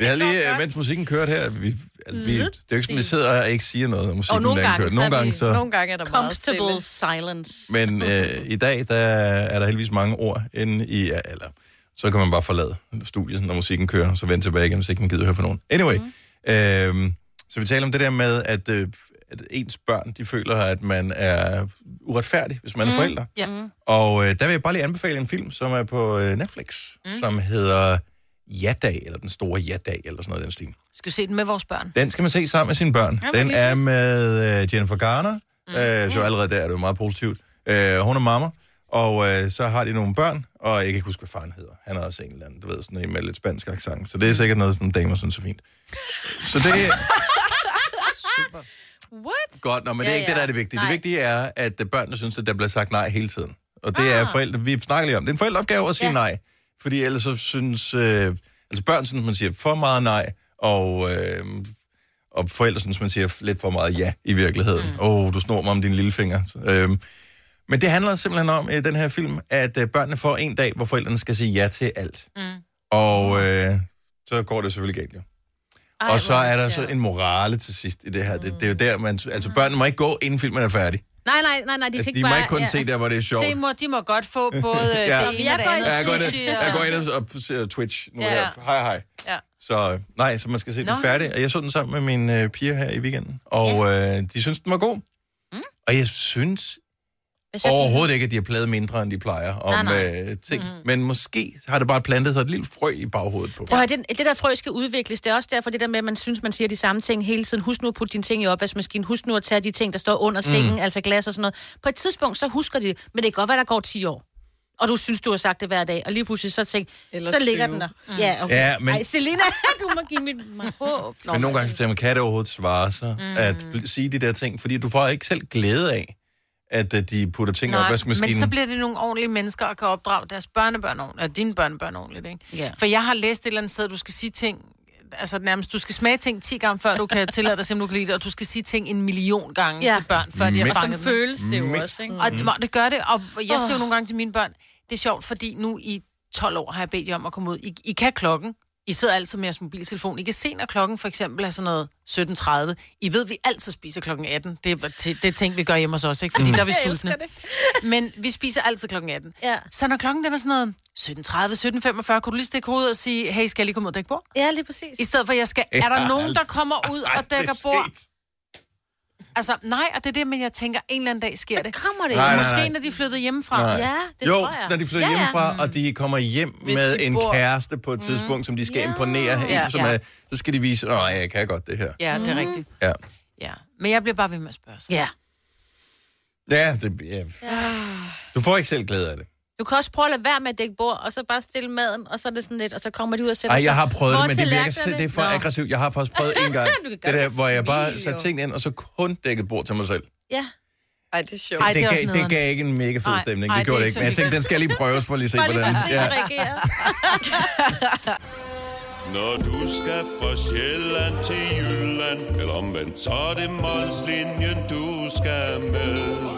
[SPEAKER 1] Vi har lige, øh, mens musikken kørte her, vi, altså, vi, det er jo ikke sådan, vi sidder og ikke siger noget, når musikken
[SPEAKER 4] Og nogle gange,
[SPEAKER 1] kører.
[SPEAKER 4] så
[SPEAKER 1] Nogle
[SPEAKER 4] er
[SPEAKER 1] gange
[SPEAKER 4] vi-
[SPEAKER 1] så...
[SPEAKER 2] Nogle gange er der meget
[SPEAKER 4] Comfortable
[SPEAKER 2] stille.
[SPEAKER 4] silence.
[SPEAKER 1] Men øh, i dag, der er der heldigvis mange ord inde i... Ja, eller, så kan man bare forlade studiet, når musikken kører, og så vende tilbage igen, hvis ikke man gider høre på nogen. Anyway, mm. øh, så vi taler om det der med, at, øh, at ens børn, de føler, at man er uretfærdig, hvis man er forældre.
[SPEAKER 3] Ja.
[SPEAKER 1] Og øh, der vil jeg bare lige anbefale en film, som er på øh, Netflix, mm. som hedder Ja-dag, eller Den Store Ja-dag, eller sådan noget den stil.
[SPEAKER 3] Skal vi se den med vores børn?
[SPEAKER 1] Den skal man se sammen med sine børn.
[SPEAKER 4] Ja,
[SPEAKER 1] Den er med øh, Jennifer Garner, mm. øh, så allerede der er det jo meget positivt. Øh, hun er mamma, og øh, så har de nogle børn, og jeg kan ikke huske, hvad faren hedder. Han er også en eller anden, du ved, sådan en med lidt spansk accent. Så det er sikkert noget, sådan damer synes er fint. Så det er
[SPEAKER 4] What?
[SPEAKER 1] godt, nå, men det er
[SPEAKER 4] Ja,
[SPEAKER 1] ikke det, der er det
[SPEAKER 4] ja.
[SPEAKER 1] vigtige.
[SPEAKER 4] Nej.
[SPEAKER 1] Det vigtige er, at øh, børnene synes, at der bliver sagt nej hele tiden. Og det er forældre, vi snakker lige om. Det er en forældreopgave at sige
[SPEAKER 4] Ja.
[SPEAKER 1] nej. Fordi ellers så synes, øh, altså børn synes, man siger for meget nej, og, øh, og forældre synes, man siger lidt for meget ja i virkeligheden. Åh, mm. oh, du snor mig om din lille finger. Øh, men det handler simpelthen om i den her film, at øh, børnene får en dag, hvor forældrene skal sige ja til alt. Mm. Og øh, så går det selvfølgelig galt, jo.
[SPEAKER 4] Ej,
[SPEAKER 1] Og så er der så en morale til sidst i det her. Det, det er jo der, man... Altså, børnene må ikke gå, inden filmen er færdig.
[SPEAKER 4] Nej, nej, nej, nej, de
[SPEAKER 1] Altså,
[SPEAKER 4] fik
[SPEAKER 1] de må
[SPEAKER 4] bare...
[SPEAKER 1] ikke kun se der, hvor det er sjovt.
[SPEAKER 3] Se, mor, de må godt få *laughs* både
[SPEAKER 1] Ja.
[SPEAKER 3] ja. Det ene
[SPEAKER 4] er
[SPEAKER 3] og det andet.
[SPEAKER 1] Ja, jeg går ind, jeg
[SPEAKER 3] og-
[SPEAKER 1] går ind og ser Twitch nu
[SPEAKER 3] Ja.
[SPEAKER 1] her. Hej, hej.
[SPEAKER 3] Ja.
[SPEAKER 1] Så øh, nej, så man skal se den
[SPEAKER 3] Nå.
[SPEAKER 1] færdig. Og jeg så den sammen med mine øh, piger her i weekenden. Og øh, de synes, den var god. Mm. Og jeg synes
[SPEAKER 4] Du?
[SPEAKER 1] overhovedet ikke, at de har pladet mindre, end de plejer om
[SPEAKER 4] Nej,
[SPEAKER 1] Øh, ting. Mm. Men måske har det bare plantet sig et lille frø i baghovedet på.
[SPEAKER 4] Prøv høre, det, det der frø skal udvikles. Det er også derfor, det der med, at man synes, man siger de samme ting hele tiden. Husk nu at putte dine ting i opvaskemaskinen. Husk nu at tage de ting, der står under sengen, mm. altså glas og sådan noget. På et tidspunkt, så husker de det. Men det kan godt være, der går 10 år. Og du synes, du har sagt det hver dag. Og lige pludselig så tænk,
[SPEAKER 2] Eller
[SPEAKER 4] så ligger
[SPEAKER 2] 20.
[SPEAKER 4] den der. Mm. Ja, okay.
[SPEAKER 1] Ja, men-
[SPEAKER 4] Ej, Selina, *laughs* du må give mit mig *laughs* håb. Nå,
[SPEAKER 1] Men nogle gange så tænker man, kan det overhovedet svare sig mm. at sige de der ting? Fordi du får ikke selv glæde af, at øh, de putter ting i
[SPEAKER 3] Nej,
[SPEAKER 1] opvaskemaskinen.
[SPEAKER 3] men så bliver det nogle ordentlige mennesker, og kan opdrage deres børnebørn ordentligt, dine børnebørn ordentligt, ikke?
[SPEAKER 4] Ja.
[SPEAKER 3] For jeg har læst et eller andet sted, at du skal sige ting, altså nærmest, du skal smage ting 10 gange, før du kan *laughs* tillade dig, simpelthen du kan lide det, og du skal sige ting en million gange
[SPEAKER 4] Ja.
[SPEAKER 3] til børn, før de har
[SPEAKER 1] Men-
[SPEAKER 3] fanget dem.
[SPEAKER 4] føles det jo også, ikke?
[SPEAKER 3] Og det, det gør det, og jeg siger jo nogle gange til mine børn, det er sjovt, fordi nu i 12 år har jeg bedt jer om at komme ud. I, I kan klokken. I sidder altid med jeres mobiltelefon. I kan se, når klokken for eksempel er sådan noget 17.30. I ved, vi altid spiser klokken 18. Det er det, er ting, vi gør hjemme hos os, ikke? Fordi der er vi *laughs* sultne. Men vi spiser altid klokken 18.
[SPEAKER 4] Ja.
[SPEAKER 3] Så når klokken den er sådan noget 17.30, 17.45, kunne du lige stikke hovedet og sige, hey, skal jeg lige komme ud og dække bord?
[SPEAKER 4] Ja, lige præcis.
[SPEAKER 3] I stedet for, jeg skal... Er der nogen, der kommer ud og dækker bord? Altså, nej, og det er det, men jeg tænker, en eller anden dag sker det.
[SPEAKER 4] Så kommer det.
[SPEAKER 1] Nej,
[SPEAKER 4] jo.
[SPEAKER 1] nej,
[SPEAKER 3] Måske
[SPEAKER 1] nej.
[SPEAKER 3] når de er flyttet hjemmefra.
[SPEAKER 1] Nej.
[SPEAKER 4] Ja, det
[SPEAKER 1] jo,
[SPEAKER 4] tror jeg.
[SPEAKER 1] når de flytter
[SPEAKER 4] Ja, ja.
[SPEAKER 1] hjemmefra, og de kommer hjem
[SPEAKER 2] Hvis
[SPEAKER 1] med en
[SPEAKER 2] bor-
[SPEAKER 1] kæreste på et tidspunkt, som de skal
[SPEAKER 4] Ja.
[SPEAKER 1] imponere en,
[SPEAKER 3] Ja,
[SPEAKER 1] som
[SPEAKER 3] ja.
[SPEAKER 1] er, så skal de vise, at jeg kan godt det her.
[SPEAKER 3] Ja, det er rigtigt.
[SPEAKER 1] Ja,
[SPEAKER 3] Ja. Men jeg bliver bare ved med at spørge. Så.
[SPEAKER 4] Ja.
[SPEAKER 1] ja, det, ja. Du får ikke selv glæde af det.
[SPEAKER 4] Du kan også prøve at lade være med at dække bord, og så bare stille maden, og så er det sådan lidt, og så kommer de ud og sætter
[SPEAKER 1] Ej, jeg har prøvet det, men det virker det er for
[SPEAKER 4] Nå.
[SPEAKER 1] aggressivt. Jeg har faktisk prøvet en gang. *laughs* Det der, hvor jeg bare satte tingene ind, og så kun dækket bord til mig selv.
[SPEAKER 4] Ja.
[SPEAKER 2] Ej, det er sjovt.
[SPEAKER 3] Ej, det
[SPEAKER 1] det, gav, det gav ikke en mega fed stemning.
[SPEAKER 3] ej,
[SPEAKER 1] det gjorde
[SPEAKER 3] det er
[SPEAKER 1] det
[SPEAKER 3] ikke.
[SPEAKER 1] Men jeg tænkte, den skal jeg lige prøves for at lige se,
[SPEAKER 4] Bare lige
[SPEAKER 1] hvordan...
[SPEAKER 4] for at se,
[SPEAKER 1] Ja.
[SPEAKER 4] ja. reagere. *laughs*
[SPEAKER 7] Når du skal fra Sjælland til Jylland Eller omvendt, så er det Molslinjen, du skal med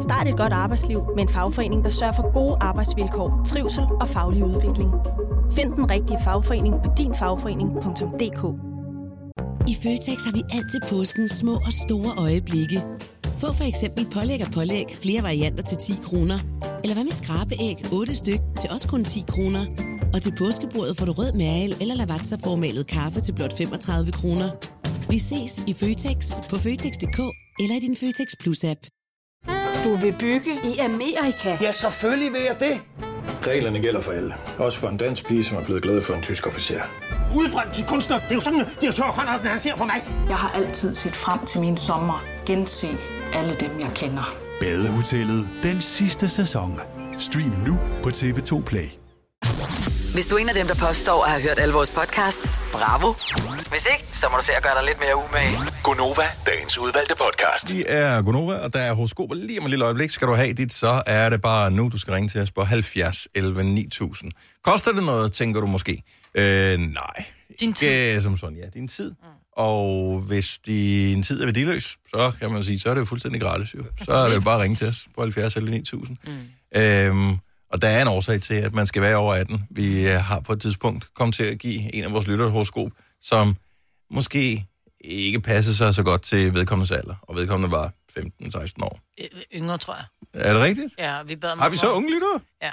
[SPEAKER 8] Start et godt arbejdsliv med en fagforening, der sørger for gode arbejdsvilkår, trivsel og faglig udvikling. Find den rigtige fagforening på dinfagforening.dk.
[SPEAKER 9] I Føtex har vi altid påskens små og store øjeblikke. Få for eksempel pålæg og pålæg flere varianter til 10 kroner. Eller hvad med skrabeæg 8 styk til også kun 10 kroner. Og til påskebordet får du rød mal eller lavatserformalet kaffe til blot 35 kroner. Vi ses i Føtex på Føtex.dk eller i din Føtex Plus-app.
[SPEAKER 10] Du vil bygge i Amerika?
[SPEAKER 11] Ja, selvfølgelig vil jeg det. Reglerne gælder for alle. Også for en dansk pige, som er blevet glad for en tysk officer.
[SPEAKER 10] Udbrændt til kunstner. Det er jo sådan, at de har tørt, han ser på mig. Jeg har altid set frem til min sommer. Gense alle dem, jeg kender.
[SPEAKER 12] Badehotellet den sidste sæson. Stream nu på TV2 Play.
[SPEAKER 5] Hvis du er en af dem, der påstår at have hørt alle vores podcasts, bravo. Hvis ikke, så må du se at gøre dig lidt mere umage.
[SPEAKER 6] Gonova, dagens udvalgte podcast.
[SPEAKER 1] Vi er Gunova, og der er horoskoper lige om et lille øjeblik. Skal du have dit, så er det bare nu, du skal ringe til os på 70 11 9000. Koster det noget, tænker du måske? Øh, nej.
[SPEAKER 3] Din
[SPEAKER 1] Ikke som sådan, ja. Din tid. Og hvis din tid er værdiløs, så kan man sige, så er det jo fuldstændig gratis jo. Så er det jo bare at ringe til os på 70 11 9000. Mm. Øhm, og der er en årsag til, at man skal være over 18. Vi øh, har på et tidspunkt kommet til at give en af vores lyttere et horoskop, som måske ikke passer sig så godt til vedkommendes alder. Og vedkommende var 15-16 år.
[SPEAKER 3] Yngre, tror jeg.
[SPEAKER 1] Er det rigtigt?
[SPEAKER 3] Ja, vi bad om
[SPEAKER 1] Har vi så unge lyttere?
[SPEAKER 3] Ja.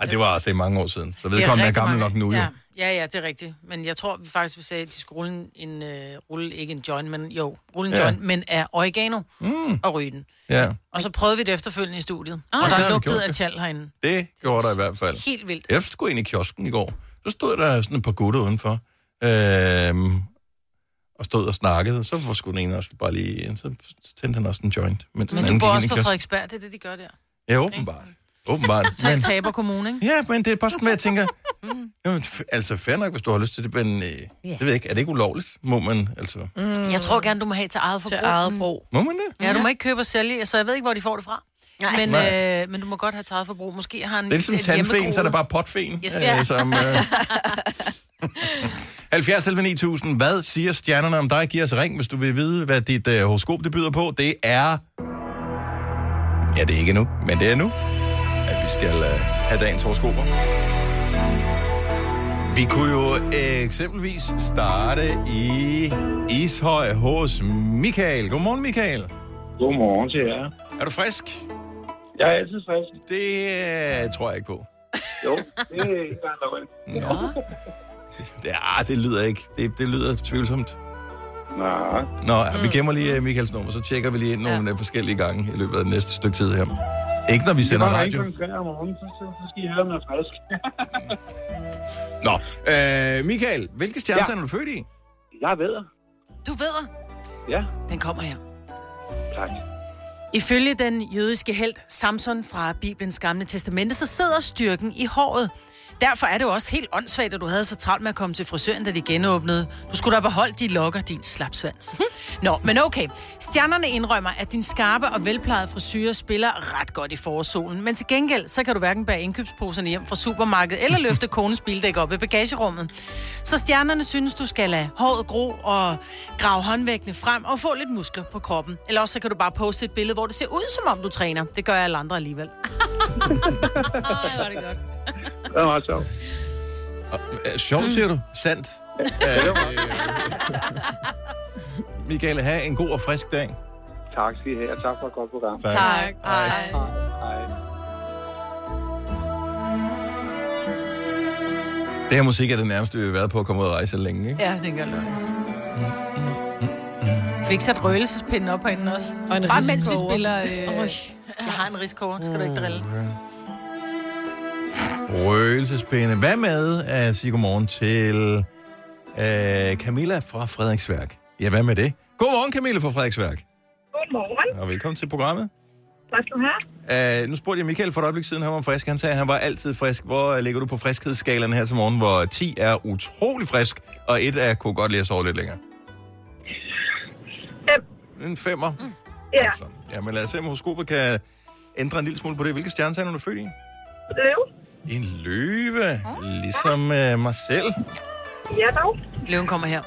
[SPEAKER 1] Ej, det var altså i mange år siden. Så vedkommende er
[SPEAKER 3] rigtig
[SPEAKER 1] gammel
[SPEAKER 3] mange-
[SPEAKER 1] nok nu jo.
[SPEAKER 3] ja. Ja, ja, det er rigtigt. Men jeg tror vi faktisk, vi sagde, at de skulle rulle en, uh, rulle, ikke en joint, men jo, rulle en
[SPEAKER 1] Ja.
[SPEAKER 3] ja. joint, men af oregano
[SPEAKER 1] Mm.
[SPEAKER 3] og ryge den.
[SPEAKER 1] Ja,
[SPEAKER 3] Og så prøvede vi det efterfølgende i studiet.
[SPEAKER 1] Ah.
[SPEAKER 3] og
[SPEAKER 1] Ja,
[SPEAKER 3] der lugtede af tjal herinde.
[SPEAKER 1] det gjorde der i hvert fald.
[SPEAKER 3] Helt vildt.
[SPEAKER 1] Jeg skulle ind i kiosken i går. Så stod der sådan et par gutter udenfor. Øhm, og stod og snakkede. Så var sgu den ene også bare lige... Så tændte han også en joint. Den
[SPEAKER 3] Men
[SPEAKER 1] anden
[SPEAKER 3] du bor også på. Frederiksberg, det er det, de gør der.
[SPEAKER 1] Ja, åbenbart. Åbenbart. *laughs*
[SPEAKER 3] Så
[SPEAKER 1] Men,
[SPEAKER 3] taber kommune, ikke?
[SPEAKER 1] ja, men det er bare sådan, at jeg tænker... *laughs* Jamen, f- altså, fair nok, hvis du har lyst til det, men øh, det ved jeg ikke. Er det ikke ulovligt? Må man, altså...
[SPEAKER 3] Mm. Jeg tror gerne, du må have til eget forbrug.
[SPEAKER 2] Til eget brug.
[SPEAKER 1] Må man det?
[SPEAKER 3] Ja, du må ikke købe og sælge, så jeg ved ikke, hvor de får det fra.
[SPEAKER 4] Nej.
[SPEAKER 3] Men,
[SPEAKER 1] Nej.
[SPEAKER 3] øh, men du må godt have til eget forbrug. Måske har en
[SPEAKER 1] Det er ligesom
[SPEAKER 3] et
[SPEAKER 1] tandfen, så er der bare potfen.
[SPEAKER 3] Yes.
[SPEAKER 1] Øh,
[SPEAKER 3] Ja.
[SPEAKER 1] som, øh... 70 11 9000. Hvad siger stjernerne om dig? Giv os ring, hvis du vil vide, hvad dit øh, horoskop det byder på. Det er... Ja, det er ikke nu, men det er nu, vi skal øh, have dagens horoskoper. Vi kunne jo eksempelvis starte i Ishøj hos Michael. Godmorgen, Michael.
[SPEAKER 13] Godmorgen til jer.
[SPEAKER 1] Er du frisk?
[SPEAKER 13] Jeg er altid frisk.
[SPEAKER 1] Det øh, tror jeg ikke på.
[SPEAKER 13] Jo, det er ikke.
[SPEAKER 1] Nå. Det, ah, det lyder ikke. Det, det lyder tvivlsomt.
[SPEAKER 13] Nej.
[SPEAKER 1] Nå, ja, vi gemmer lige øh, Michaels nummer, så tjekker vi lige ind nogle ja. forskellige gange i løbet af det næste stykke tid her. Ikke når vi sender radio.
[SPEAKER 13] Hvis I om morgenen, så, så, så skal I høre, om jeg er frisk. *laughs*
[SPEAKER 1] Nå, øh, Michael, hvilke stjernetegn ja. er du født i?
[SPEAKER 13] jeg ved.
[SPEAKER 3] Du ved,
[SPEAKER 13] Ja,
[SPEAKER 3] den kommer her.
[SPEAKER 13] tak.
[SPEAKER 3] Ifølge den jødiske held Samson fra Bibelens gamle testamente, så sidder styrken i håret. Derfor er det jo også helt åndssvagt, at du havde så travlt med at komme til frisøren, da de genåbnede. Du skulle da beholde de lokker, din slapsvans. Nå, men okay. Stjernerne indrømmer, at din skarpe og velplejede frisyrer spiller ret godt i forårssolen. Men til gengæld, så kan du hverken bære indkøbsposerne hjem fra supermarkedet, eller *laughs* løfte konens bildæk op i bagagerummet. Så stjernerne synes, du skal lade håret gro og grave håndvægtene frem og få lidt muskler på kroppen. Eller også så kan du bare poste et billede, hvor det ser ud, som om du træner. Det gør alle andre alligevel. *laughs*
[SPEAKER 4] Ej, er det godt.
[SPEAKER 13] Det var meget sjovt.
[SPEAKER 1] Øh, Sjovt, siger du? Sandt. Øh, Michael, have en god og frisk dag.
[SPEAKER 13] Tak skal I have, og tak for et godt program.
[SPEAKER 1] Tak.
[SPEAKER 3] Tak. Hej.
[SPEAKER 13] Hej.
[SPEAKER 1] Det her musik er det nærmeste, vi har været på at komme ud og rejse længe, ikke?
[SPEAKER 3] Ja, det gør løgn. Kan vi ikke sætte røgelsespinden op herinde også?
[SPEAKER 2] Og en
[SPEAKER 3] Bare mens vi spiller... Øh, jeg har en riskover, skal du ikke drille.
[SPEAKER 1] Røgelsespinde. Hvad med at sige godmorgen til øh, Camilla fra Frederiksværk? Ja, hvad med det? Godmorgen, Camilla fra Frederiksværk.
[SPEAKER 14] Godmorgen.
[SPEAKER 1] Og velkommen til programmet.
[SPEAKER 14] Tak skal du have.
[SPEAKER 1] Uh, nu spurgte jeg Michael for et øjeblik siden, han var frisk. Han sagde, at han var altid frisk. Hvor øh, ligger du på friskhedsskalaen her til morgen, hvor 10 er utrolig frisk, og 1 er kunne godt lide at sove lidt længere?
[SPEAKER 14] Fem.
[SPEAKER 1] En femmer. Mm.
[SPEAKER 14] Ja,
[SPEAKER 1] Ja, men lad os se, om horoskopet kan ændre en lille smule på det. Hvilke stjernetegn er du født i?
[SPEAKER 14] løv.
[SPEAKER 1] En løve, ligesom uh, mig selv.
[SPEAKER 14] Ja dog.
[SPEAKER 3] Løven kommer her.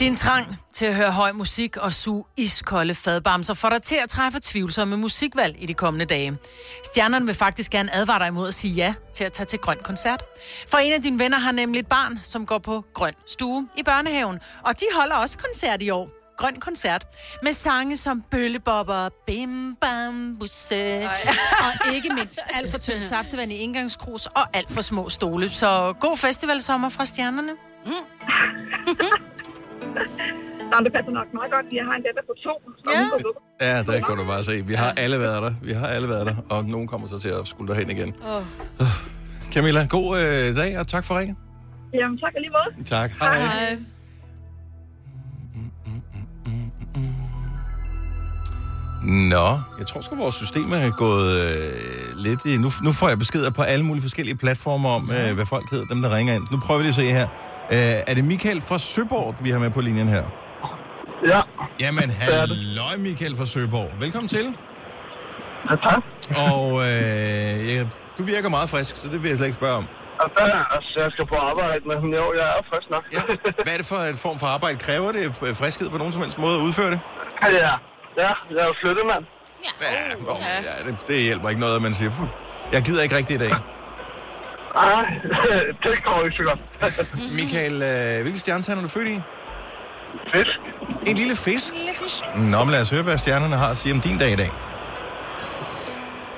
[SPEAKER 3] Din trang til at høre høj musik og suge iskolde fadbamser får dig til at træffe tvivlsomme musikvalg i de kommende dage. Stjernerne vil faktisk gerne advare dig imod at sige ja til at tage til grøn koncert. For en af dine venner har nemlig et barn, som går på grøn stue i børnehaven, og de holder også koncert i år. Grøn koncert. Med sange som Bøllebobber, Bim Bam Busse, og ikke mindst alt for tynd saftevand i indgangskrus og alt for små stole. Så god festivalsommer fra stjernerne.
[SPEAKER 14] Nå, det passer nok meget godt. Jeg har en datter på to.
[SPEAKER 3] Ja.
[SPEAKER 1] Ja, der kan du bare se. Vi har alle været der. Vi har alle været der. Og nogen kommer så til at skulle derhen igen.
[SPEAKER 14] Åh.
[SPEAKER 1] Camilla, god øh, dag, og tak for ringen.
[SPEAKER 14] Jamen, tak alligevel.
[SPEAKER 1] Tak. Hej.
[SPEAKER 14] Hej.
[SPEAKER 1] Nå, jeg tror sgu, vores system er gået øh, lidt i... Nu, nu får jeg beskeder på alle mulige forskellige platforme om, øh, hvad folk hedder, dem der ringer ind. Nu prøver vi lige at se her. Øh, er det Michael fra Søborg, vi har med på linjen her?
[SPEAKER 15] Ja.
[SPEAKER 1] Jamen, halløj Michael fra Søborg. Velkommen til.
[SPEAKER 15] Ja, tak.
[SPEAKER 1] Og øh, ja, du virker meget frisk, så det vil jeg slet ikke spørge om.
[SPEAKER 15] Altså, altså, jeg skal på arbejde, men jo, jeg er frisk nok.
[SPEAKER 1] Ja. Hvad er det for en form for arbejde? Kræver det øh, friskhed på nogen som helst måde at udføre det?
[SPEAKER 15] ja. Ja, jeg er jo flyttet, mand.
[SPEAKER 1] Ja, oh, ja det, det hjælper ikke noget, at man siger, "Puh, jeg gider ikke rigtig i dag.
[SPEAKER 15] Nej, *laughs* det går ikke så godt. *laughs*
[SPEAKER 1] Michael, øh, hvilke stjernetegn er du født i?
[SPEAKER 15] Fisk.
[SPEAKER 1] En lille fisk?
[SPEAKER 3] Lille fisk.
[SPEAKER 1] Nå, men lad os høre, hvad stjernerne har at sige om din dag i dag.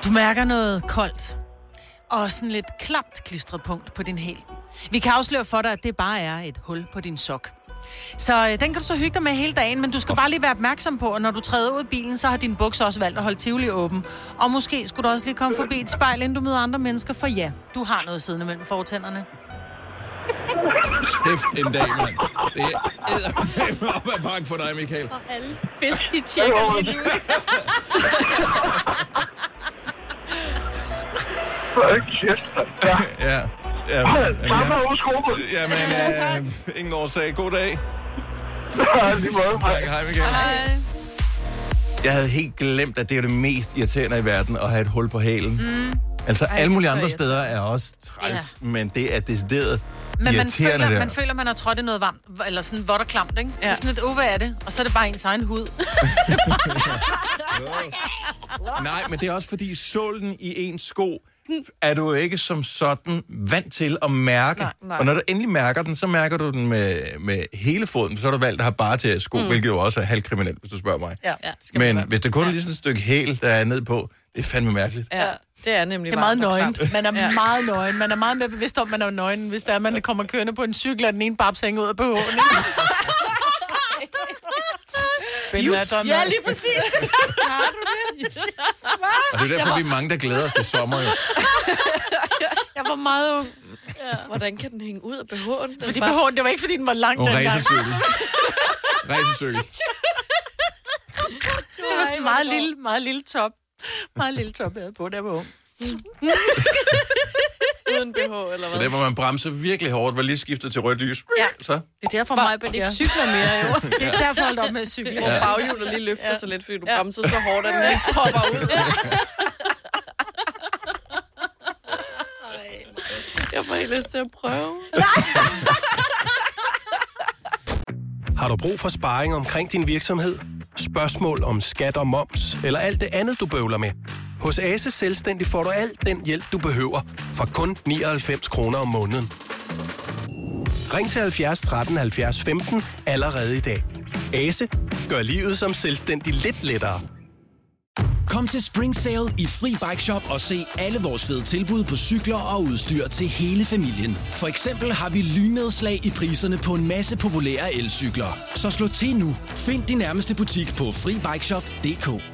[SPEAKER 3] Du mærker noget koldt. Og sådan lidt klamt klistret punkt på din hæl. Vi kan afsløre for dig, at det bare er et hul på din sok. Så øh, den kan du så hygge dig med hele dagen, men du skal bare lige være opmærksom på, at når du træder ud af bilen, så har din bukser også valgt at holde Tivoli åben. Og måske skulle du også lige komme forbi et spejl, inden du møder andre mennesker, for ja, du har noget siddende mellem fortænderne.
[SPEAKER 1] Kæft en dag, mand. Det er op ad bakke for dig, Michael.
[SPEAKER 4] Og alle fisk, de tjekker lige nu.
[SPEAKER 15] Hold kæft. *laughs* Ja.
[SPEAKER 1] Ja. Ja
[SPEAKER 15] Tak for udskruet.
[SPEAKER 1] Jamen,
[SPEAKER 15] Ja,
[SPEAKER 1] øh, ingen årsag. God dag.
[SPEAKER 15] Ja, *laughs* lige måde.
[SPEAKER 1] Tak, hej Michael.
[SPEAKER 3] Hej.
[SPEAKER 1] Jeg havde helt glemt, at det er det mest irriterende i verden at have et hul på hælen.
[SPEAKER 3] Mm.
[SPEAKER 1] Altså,
[SPEAKER 3] Ej,
[SPEAKER 1] alle mulige andre steder er også træls, ja. men det er decideret
[SPEAKER 3] Men man
[SPEAKER 1] irriterende
[SPEAKER 3] føler,
[SPEAKER 1] der.
[SPEAKER 3] man føler, man har trådt i noget varmt, eller sådan vådt og klamt, ikke? Ja. Det er sådan lidt, oh, hvad er det? Og så er det bare ens egen hud. *laughs*
[SPEAKER 1] Nej, men det er også fordi sålen i ens sko er du ikke som sådan vant til at mærke.
[SPEAKER 2] Nej, nej.
[SPEAKER 1] Og når du endelig mærker den, så mærker du den med, med hele foden. Så har du valgt at have bare til sko, mm. hvilket jo også er halvkriminelt, hvis du spørger mig.
[SPEAKER 2] Ja, ja.
[SPEAKER 1] Men hvis det kun er lige sådan et stykke hæl, der er ned på, det er fandme mærkeligt.
[SPEAKER 2] ja. Det er nemlig
[SPEAKER 3] Det er meget
[SPEAKER 2] klamt.
[SPEAKER 3] Man er
[SPEAKER 2] Ja.
[SPEAKER 3] meget nøgen. Man er meget mere bevidst om, at man er nøgen, hvis der er, man kommer kørende på en cykel, og den ene babs hænger ud af BH'en. *laughs* Benatter,
[SPEAKER 4] ja, lige præcis. *laughs* Har du det?
[SPEAKER 1] Og det er derfor, vi er mange, der glæder os til sommer. Jo. *laughs*
[SPEAKER 3] Jeg var meget ung.
[SPEAKER 2] Ja. Hvordan kan den hænge ud af BH'en?
[SPEAKER 3] Fordi BH'en, det var ikke, fordi den var lang
[SPEAKER 1] Og
[SPEAKER 3] dengang.
[SPEAKER 1] racercykel. *laughs* Racercykel.
[SPEAKER 3] Det var sådan en meget lille, meget lille top. Meget lille top, jeg havde på, der var ung.
[SPEAKER 2] Uden BH, eller
[SPEAKER 1] Så
[SPEAKER 2] hvad?
[SPEAKER 1] der, hvor man bremser virkelig hårdt, var lige skiftet til rødt lys.
[SPEAKER 3] Ja.
[SPEAKER 1] Så.
[SPEAKER 4] Det er derfor, mig ikke
[SPEAKER 3] Ja.
[SPEAKER 4] cykler mere, jo. *laughs*
[SPEAKER 3] Det er derfor, jeg holdt op med at cykle.
[SPEAKER 2] Hvor baghjulet lige løfter ja. sig lidt, fordi du bremsede så hårdt, at den ikke hopper ud. *laughs* Ej, Jeg får helt lyst til at prøve. *laughs*
[SPEAKER 16] Har du brug for sparring omkring din virksomhed? Spørgsmål om skat og moms, eller alt det andet, du bøvler med? Hos Ase Selvstændig får du alt den hjælp, du behøver, for kun 99 kroner om måneden. Ring til 70 13 70 15 allerede i dag. Ase gør livet som selvstændig lidt lettere.
[SPEAKER 17] Kom til Spring Sale i Fri Bike Shop og se alle vores fede tilbud på cykler og udstyr til hele familien. For eksempel har vi lynedslag i priserne på en masse populære elcykler. Så slå til nu. Find din nærmeste butik på FriBikeShop.dk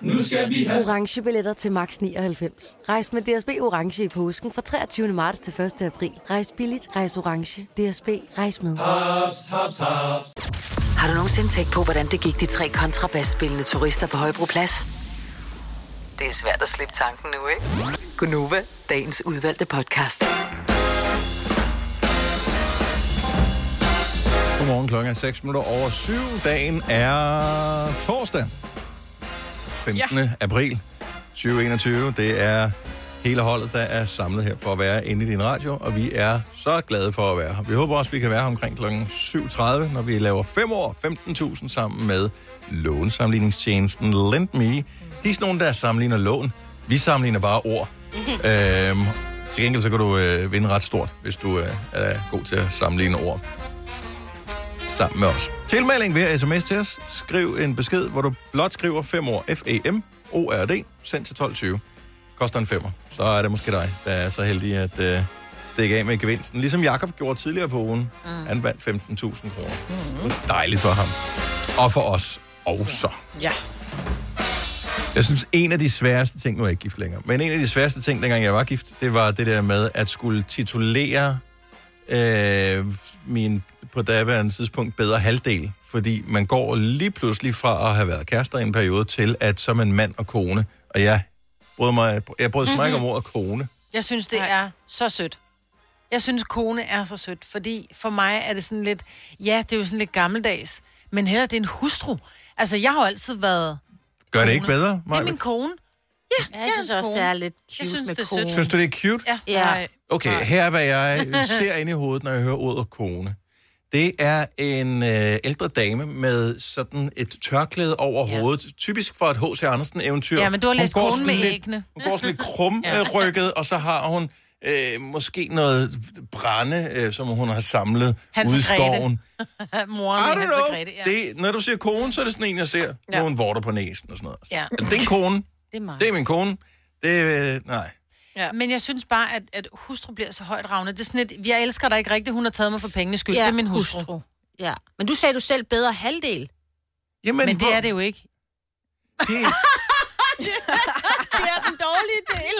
[SPEAKER 18] Nu skal vi have...
[SPEAKER 19] Orange billetter til max 99. Rejs med DSB Orange i påsken fra 23. marts til 1. april. Rejs billigt, rejs orange. DSB, rejs med.
[SPEAKER 18] Haps, haps, haps.
[SPEAKER 5] Har du nogensinde tænkt på, hvordan det gik de tre kontrabasspillende turister på Højbroplads? Det er svært at slippe tanken nu, ikke? Gunova, dagens udvalgte podcast.
[SPEAKER 1] Godmorgen klokken er 6 minutter over 7. Dagen er torsdag. 15. Ja. april 2021. Det er hele holdet, der er samlet her for at være inde i din radio, og vi er så glade for at være her. Vi håber også, vi kan være her omkring klokken 7.30, når vi laver 5 år, 15.000 sammen med lånsamligningstjenesten LendMe. De er sådan nogle, der sammenligner lån. Vi sammenligner bare ord. *laughs* øhm, til gengæld så kan du øh, vinde ret stort, hvis du øh, er god til at sammenligne ord sammen med os. Tilmelding ved sms til os. Skriv en besked, hvor du blot skriver 5 ord F-A-M-O-R-D, sendt til 12.20. Koster en femmer. Så er det måske dig, der er så heldig at øh, stikke af med gevinsten. Ligesom Jakob gjorde tidligere på ugen. Mm. Han vandt 15.000 kroner. Mm. Dejligt for ham. Og for os også.
[SPEAKER 2] Ja.
[SPEAKER 1] Jeg synes, en af de sværeste ting, nu er jeg ikke gift længere, men en af de sværeste ting, dengang jeg var gift, det var det der med at skulle titulere øh, min på daværende tidspunkt bedre halvdel. Fordi man går lige pludselig fra at have været kærester i en periode til, at så er man mand og kone. Og jeg brød mig, jeg brød mig mm-hmm. ikke om ordet kone.
[SPEAKER 3] Jeg synes, det er så sødt. Jeg synes, kone er så sødt, fordi for mig er det sådan lidt... Ja, det er jo sådan lidt gammeldags, men her er det en hustru. Altså, jeg har jo altid været...
[SPEAKER 1] Gør det
[SPEAKER 3] kone.
[SPEAKER 1] ikke bedre,
[SPEAKER 3] Det er min kone. Ja,
[SPEAKER 4] Ja, jeg synes også, det er lidt cute
[SPEAKER 3] Jeg synes,
[SPEAKER 4] med
[SPEAKER 3] det er
[SPEAKER 4] kone.
[SPEAKER 3] sødt.
[SPEAKER 1] Synes du, det er cute?
[SPEAKER 3] Ja.
[SPEAKER 4] Ja.
[SPEAKER 1] Okay, her er, hvad jeg *laughs* ser ind i hovedet, når jeg hører ordet kone. Det er en øh, ældre dame med sådan et tørklæde over ja. hovedet. Typisk for et H.C. Andersen-eventyr.
[SPEAKER 3] Ja, men du har
[SPEAKER 1] Hun
[SPEAKER 3] læst Konen med
[SPEAKER 1] lidt-
[SPEAKER 3] æggene.
[SPEAKER 1] Hun går sådan lidt krumrykket, *laughs* og så har hun øh, måske noget brænde, øh, som hun har samlet
[SPEAKER 3] Hans
[SPEAKER 1] ude i skoven. *laughs*
[SPEAKER 3] Moren
[SPEAKER 1] I don't know.
[SPEAKER 3] Grete, ja.
[SPEAKER 1] Det, når du siger kone, så er det sådan en, jeg ser. Ja. Nogle vorter på næsen og sådan noget.
[SPEAKER 3] Ja.
[SPEAKER 1] Det er en kone.
[SPEAKER 4] Det er mig.
[SPEAKER 1] Det er min kone. Det er, nej.
[SPEAKER 3] Ja. Men jeg synes bare, at, at hustru bliver så højt ravnet. Det er sådan et, jeg elsker dig ikke rigtigt, hun har taget mig for pengenes skyld.
[SPEAKER 4] Ja,
[SPEAKER 3] det er min hustru.
[SPEAKER 4] hustru. Ja. Men du sagde du selv bedre halvdel.
[SPEAKER 1] Jamen,
[SPEAKER 3] Men det
[SPEAKER 1] hvor-
[SPEAKER 3] er det jo ikke.
[SPEAKER 1] Det, *laughs*
[SPEAKER 4] det er den dårlige del.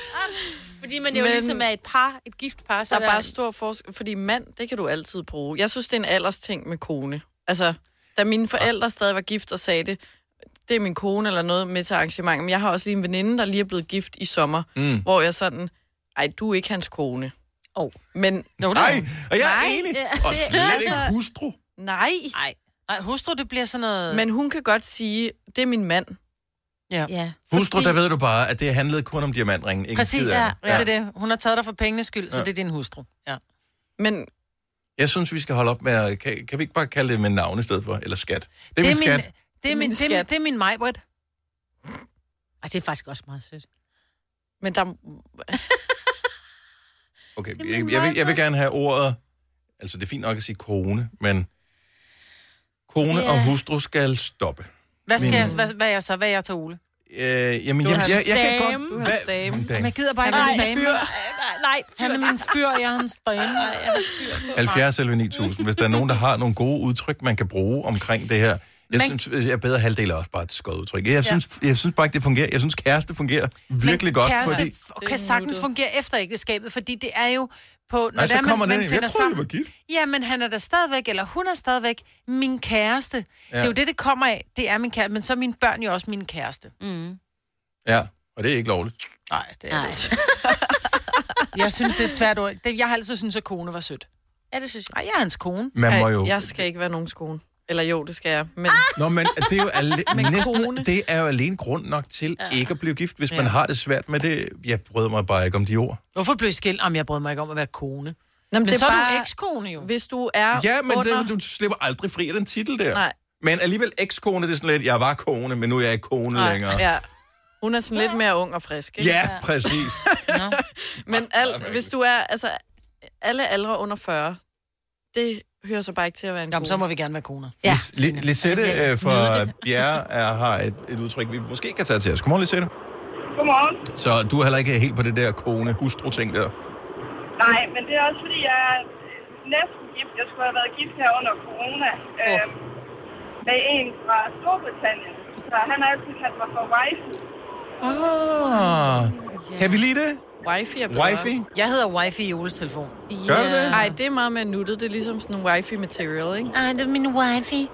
[SPEAKER 4] *laughs* Fordi man jo
[SPEAKER 2] Men-
[SPEAKER 4] ligesom er et par, et gift par, så
[SPEAKER 2] Der er bare stor forskel, fordi mand, det kan du altid bruge. Jeg synes, det er en alders ting med kone. Altså, da mine forældre stadig var gift og sagde det, det er min kone eller noget med til arrangement. Men jeg har også lige en veninde, der lige er blevet gift i sommer,
[SPEAKER 1] Mm.
[SPEAKER 2] hvor jeg sådan, ej, du er ikke hans kone.
[SPEAKER 4] Oh.
[SPEAKER 2] Men, no,
[SPEAKER 1] Nej, og jeg er
[SPEAKER 2] Nej,
[SPEAKER 1] enig.
[SPEAKER 2] det-
[SPEAKER 1] Og slet ikke
[SPEAKER 2] altså-
[SPEAKER 1] hustru.
[SPEAKER 2] Nej.
[SPEAKER 4] Nej.
[SPEAKER 3] Nej, hustru, det bliver sådan noget...
[SPEAKER 2] Men hun kan godt sige, det er min mand.
[SPEAKER 3] Ja.
[SPEAKER 4] ja.
[SPEAKER 1] Hustru, der ved du bare, at det handlede kun om diamantringen. Ikke en
[SPEAKER 3] Præcis, ja,
[SPEAKER 1] andet.
[SPEAKER 3] ja. det er det. Hun har taget dig for pengenes skyld, så
[SPEAKER 1] Ja.
[SPEAKER 3] det er din hustru. Ja.
[SPEAKER 2] Men
[SPEAKER 1] Jeg synes, vi skal holde op med at... Kan, kan vi ikke bare kalde det med navn i stedet for? Eller skat? Det er,
[SPEAKER 3] Det
[SPEAKER 1] min
[SPEAKER 3] er
[SPEAKER 1] skat.
[SPEAKER 3] Min, det er min, det er,
[SPEAKER 2] skat.
[SPEAKER 3] det er min Majbrit.
[SPEAKER 4] Ej, det er faktisk også meget sødt.
[SPEAKER 2] Men der... *laughs*
[SPEAKER 1] Okay, jeg, jeg, vil, jeg vil gerne have ordet... Altså, det er fint nok at sige kone, men... Kone
[SPEAKER 3] Ja.
[SPEAKER 1] og hustru skal stoppe.
[SPEAKER 3] Hvad skal
[SPEAKER 1] Min-
[SPEAKER 3] jeg, hvad, hvad er jeg så? Hvad er jeg til Ole?
[SPEAKER 1] Øh, jamen,
[SPEAKER 3] Du er
[SPEAKER 1] jeg, jeg, jeg, kan godt...
[SPEAKER 3] Du er
[SPEAKER 1] Hvad-.
[SPEAKER 3] Dame. Jamen, jeg gider bare ikke en dame.
[SPEAKER 4] Nej,
[SPEAKER 3] Han er min fyr, jeg er hans dame.
[SPEAKER 1] 70 eller 9000. Hvis der er nogen, der har nogle gode udtryk, man kan bruge omkring det her. Jeg
[SPEAKER 3] Men-
[SPEAKER 1] synes, jeg bedre halvdel er også bare et skødt udtryk. Jeg synes, jeg synes bare ikke, det fungerer. Jeg synes, kæreste fungerer virkelig
[SPEAKER 3] Men
[SPEAKER 1] godt,
[SPEAKER 3] kæreste
[SPEAKER 1] fordi...
[SPEAKER 3] kan sagtens fungere efter ægteskabet, fordi det er jo på... Når
[SPEAKER 1] Nej, så
[SPEAKER 3] det er,
[SPEAKER 1] kommer
[SPEAKER 3] man,
[SPEAKER 1] den
[SPEAKER 3] man
[SPEAKER 1] ind. Jeg troede,
[SPEAKER 3] sammen.
[SPEAKER 1] var gift.
[SPEAKER 3] Ja, men han er der stadigvæk, eller hun er stadigvæk min kæreste. Ja. Det er jo det, det kommer af. Det er min kæreste, men så er mine børn jo også min kæreste.
[SPEAKER 4] Mm.
[SPEAKER 1] Ja, og det er ikke lovligt.
[SPEAKER 3] Nej, det er det ikke. *laughs* Jeg synes, det er et svært ord. Det- Jeg har altid syntes, at kone var sødt.
[SPEAKER 4] Ja, det synes jeg.
[SPEAKER 3] Nej, jeg er hans kone.
[SPEAKER 1] Man må jo...
[SPEAKER 2] Jeg skal ikke være nogens kone. Eller jo, det skal jeg. Men
[SPEAKER 1] Nå, men det er jo ale... *laughs* Næsten,
[SPEAKER 2] kone.
[SPEAKER 1] det er jo alene grund nok til ja. ikke at blive gift, hvis man
[SPEAKER 3] Ja.
[SPEAKER 1] har det svært med det. Jeg bryder mig bare ikke om de ord.
[SPEAKER 3] Hvorfor blev I skilt? Om jeg brød mig ikke om at være kone.
[SPEAKER 2] Nå,
[SPEAKER 3] Men,
[SPEAKER 2] det er
[SPEAKER 3] så er
[SPEAKER 2] bare-
[SPEAKER 3] du ekskone jo.
[SPEAKER 2] hvis du er
[SPEAKER 1] Ja, men
[SPEAKER 2] under...
[SPEAKER 1] det, du slipper aldrig fri af den titel der.
[SPEAKER 2] Nej.
[SPEAKER 1] Men alligevel ekskone, det er sådan lidt, jeg var kone, men nu er jeg ikke kone
[SPEAKER 2] Nej,
[SPEAKER 1] længere.
[SPEAKER 2] Ja. Hun er sådan lidt mere ung og frisk, ikke?
[SPEAKER 1] Ja, præcis. *laughs*
[SPEAKER 2] Men alt, hvis du er, altså, alle aldre under 40, det hører så bare ikke til at være en
[SPEAKER 3] Jamen,
[SPEAKER 2] kone.
[SPEAKER 3] så må vi gerne være koner.
[SPEAKER 1] Ja. Lis- Lisette øh, fra Bjerre er, har et, et udtryk, vi måske kan tage til os. Godmorgen, Lisette.
[SPEAKER 14] Godmorgen.
[SPEAKER 1] Så du er heller ikke helt på det der kone-hustru-ting der.
[SPEAKER 14] Nej, men det er også fordi, jeg er næsten gift. Jeg skulle have været gift her under corona. Oh. Øh, med en fra Storbritannien. Så han har altid kaldt mig for wife.
[SPEAKER 1] Ah, kan vi lide det?
[SPEAKER 2] Wifi er bedre.
[SPEAKER 1] Wifi?
[SPEAKER 3] Jeg hedder wifi i Oles telefon.
[SPEAKER 1] Gør du det?
[SPEAKER 2] Nej, det er meget mere nuttet. Det er ligesom sådan en wifi material, ikke?
[SPEAKER 3] Ej, det er min wifi.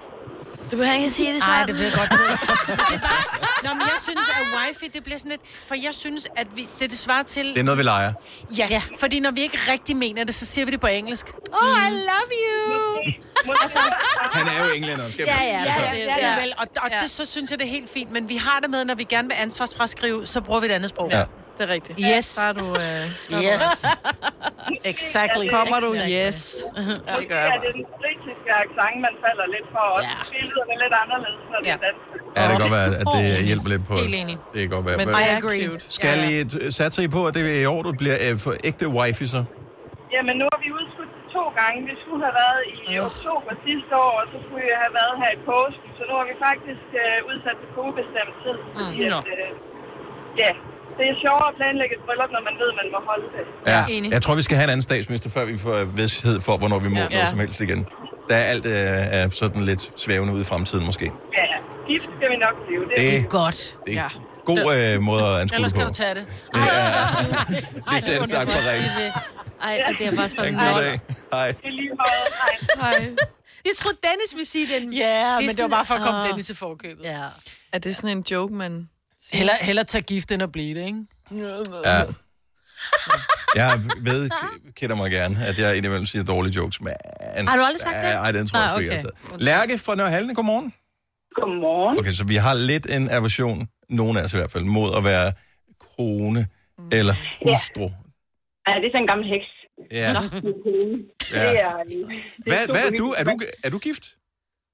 [SPEAKER 2] Du behøver ikke sige det
[SPEAKER 3] Ej, det ved jeg godt. Det er bare, Nå, men jeg synes, at wifi, det bliver sådan lidt... For jeg synes, at vi, det, det svarer til...
[SPEAKER 1] Det er noget, vi leger.
[SPEAKER 3] Ja, ja, fordi når vi ikke rigtig mener det, så siger vi det på engelsk. Oh, I love you! *laughs* altså,
[SPEAKER 1] Han er jo englænder, skal
[SPEAKER 3] ja, ja,
[SPEAKER 1] altså.
[SPEAKER 3] ja, det, det er vel. Og, og det, så synes jeg, det er helt fint. Men vi har det med, når vi gerne vil ansvarsfraskrive, så bruger vi et andet sprog.
[SPEAKER 1] Ja.
[SPEAKER 2] Det er rigtigt.
[SPEAKER 3] Yes.
[SPEAKER 2] Der er du... Øh,
[SPEAKER 3] Yes.
[SPEAKER 2] exactly. Kommer du, yes. Ja, det gør jeg
[SPEAKER 14] Ja, det er den britiske accent, man falder lidt for. Og ja. bilderne er lidt anderledes, når det er dansk.
[SPEAKER 1] Ja, det kan godt være, at det hjælper lidt på.
[SPEAKER 14] Helt enig.
[SPEAKER 1] Det kan godt være.
[SPEAKER 14] Men
[SPEAKER 1] Men
[SPEAKER 14] I agree.
[SPEAKER 1] Skal I satse I på, at det er i år, du bliver øh, for ægte wifi så?
[SPEAKER 14] Jamen, nu har vi udskudt det to gange. Vi skulle have været i oktober sidste år, og så skulle vi have været her i påsken. Så nu har vi faktisk øh, udsat det på ubestemt tid. Fordi
[SPEAKER 1] Mm.
[SPEAKER 14] at, øh, ja, det er sjovere at planlægge et bryllup, når man ved, man må holde det.
[SPEAKER 1] Ja. Jeg tror, vi skal have en anden statsminister, før vi får vidshed for, hvornår vi må
[SPEAKER 14] Ja.
[SPEAKER 1] ja. noget
[SPEAKER 14] Ja.
[SPEAKER 1] som helst igen. Der er alt øh, er sådan lidt svævende ude i fremtiden måske.
[SPEAKER 14] Ja, gift skal vi nok blive. Det,
[SPEAKER 1] Det-
[SPEAKER 14] er
[SPEAKER 3] godt.
[SPEAKER 1] Det er en god øh, måde at anskue
[SPEAKER 3] Ellers
[SPEAKER 1] det
[SPEAKER 3] kan
[SPEAKER 1] på.
[SPEAKER 3] du tage det.
[SPEAKER 1] Det er selv tak for ringen.
[SPEAKER 4] Ej, og det er bare sådan...
[SPEAKER 1] En god dag. Hej.
[SPEAKER 2] Hej.
[SPEAKER 4] Jeg troede, Dennis ville sige den.
[SPEAKER 3] Ja, men det var bare for at komme
[SPEAKER 4] Åh.
[SPEAKER 3] Dennis til forkøbet.
[SPEAKER 4] Ja.
[SPEAKER 2] Er det sådan en joke, man...
[SPEAKER 3] Heller, heller tage gift, end at blive det, ikke?
[SPEAKER 1] Ja. Jeg ved, kender mig gerne, at jeg indimellem siger dårlige jokes, men...
[SPEAKER 4] Har du aldrig sagt det?
[SPEAKER 1] Nej, den tror jeg sgu ikke,
[SPEAKER 4] okay.
[SPEAKER 1] altså. Lærke fra Nørre Halden, godmorgen.
[SPEAKER 14] Godmorgen.
[SPEAKER 1] Okay, så vi har lidt en aversion, nogen af os i hvert fald, mod at være kone
[SPEAKER 3] Mm.
[SPEAKER 1] eller hustru.
[SPEAKER 14] Ja, det er sådan en gammel heks.
[SPEAKER 1] Ja.
[SPEAKER 14] Nå.
[SPEAKER 1] Ja.
[SPEAKER 14] Det er,
[SPEAKER 1] Hvad, hvad er du? Er du, er du gift?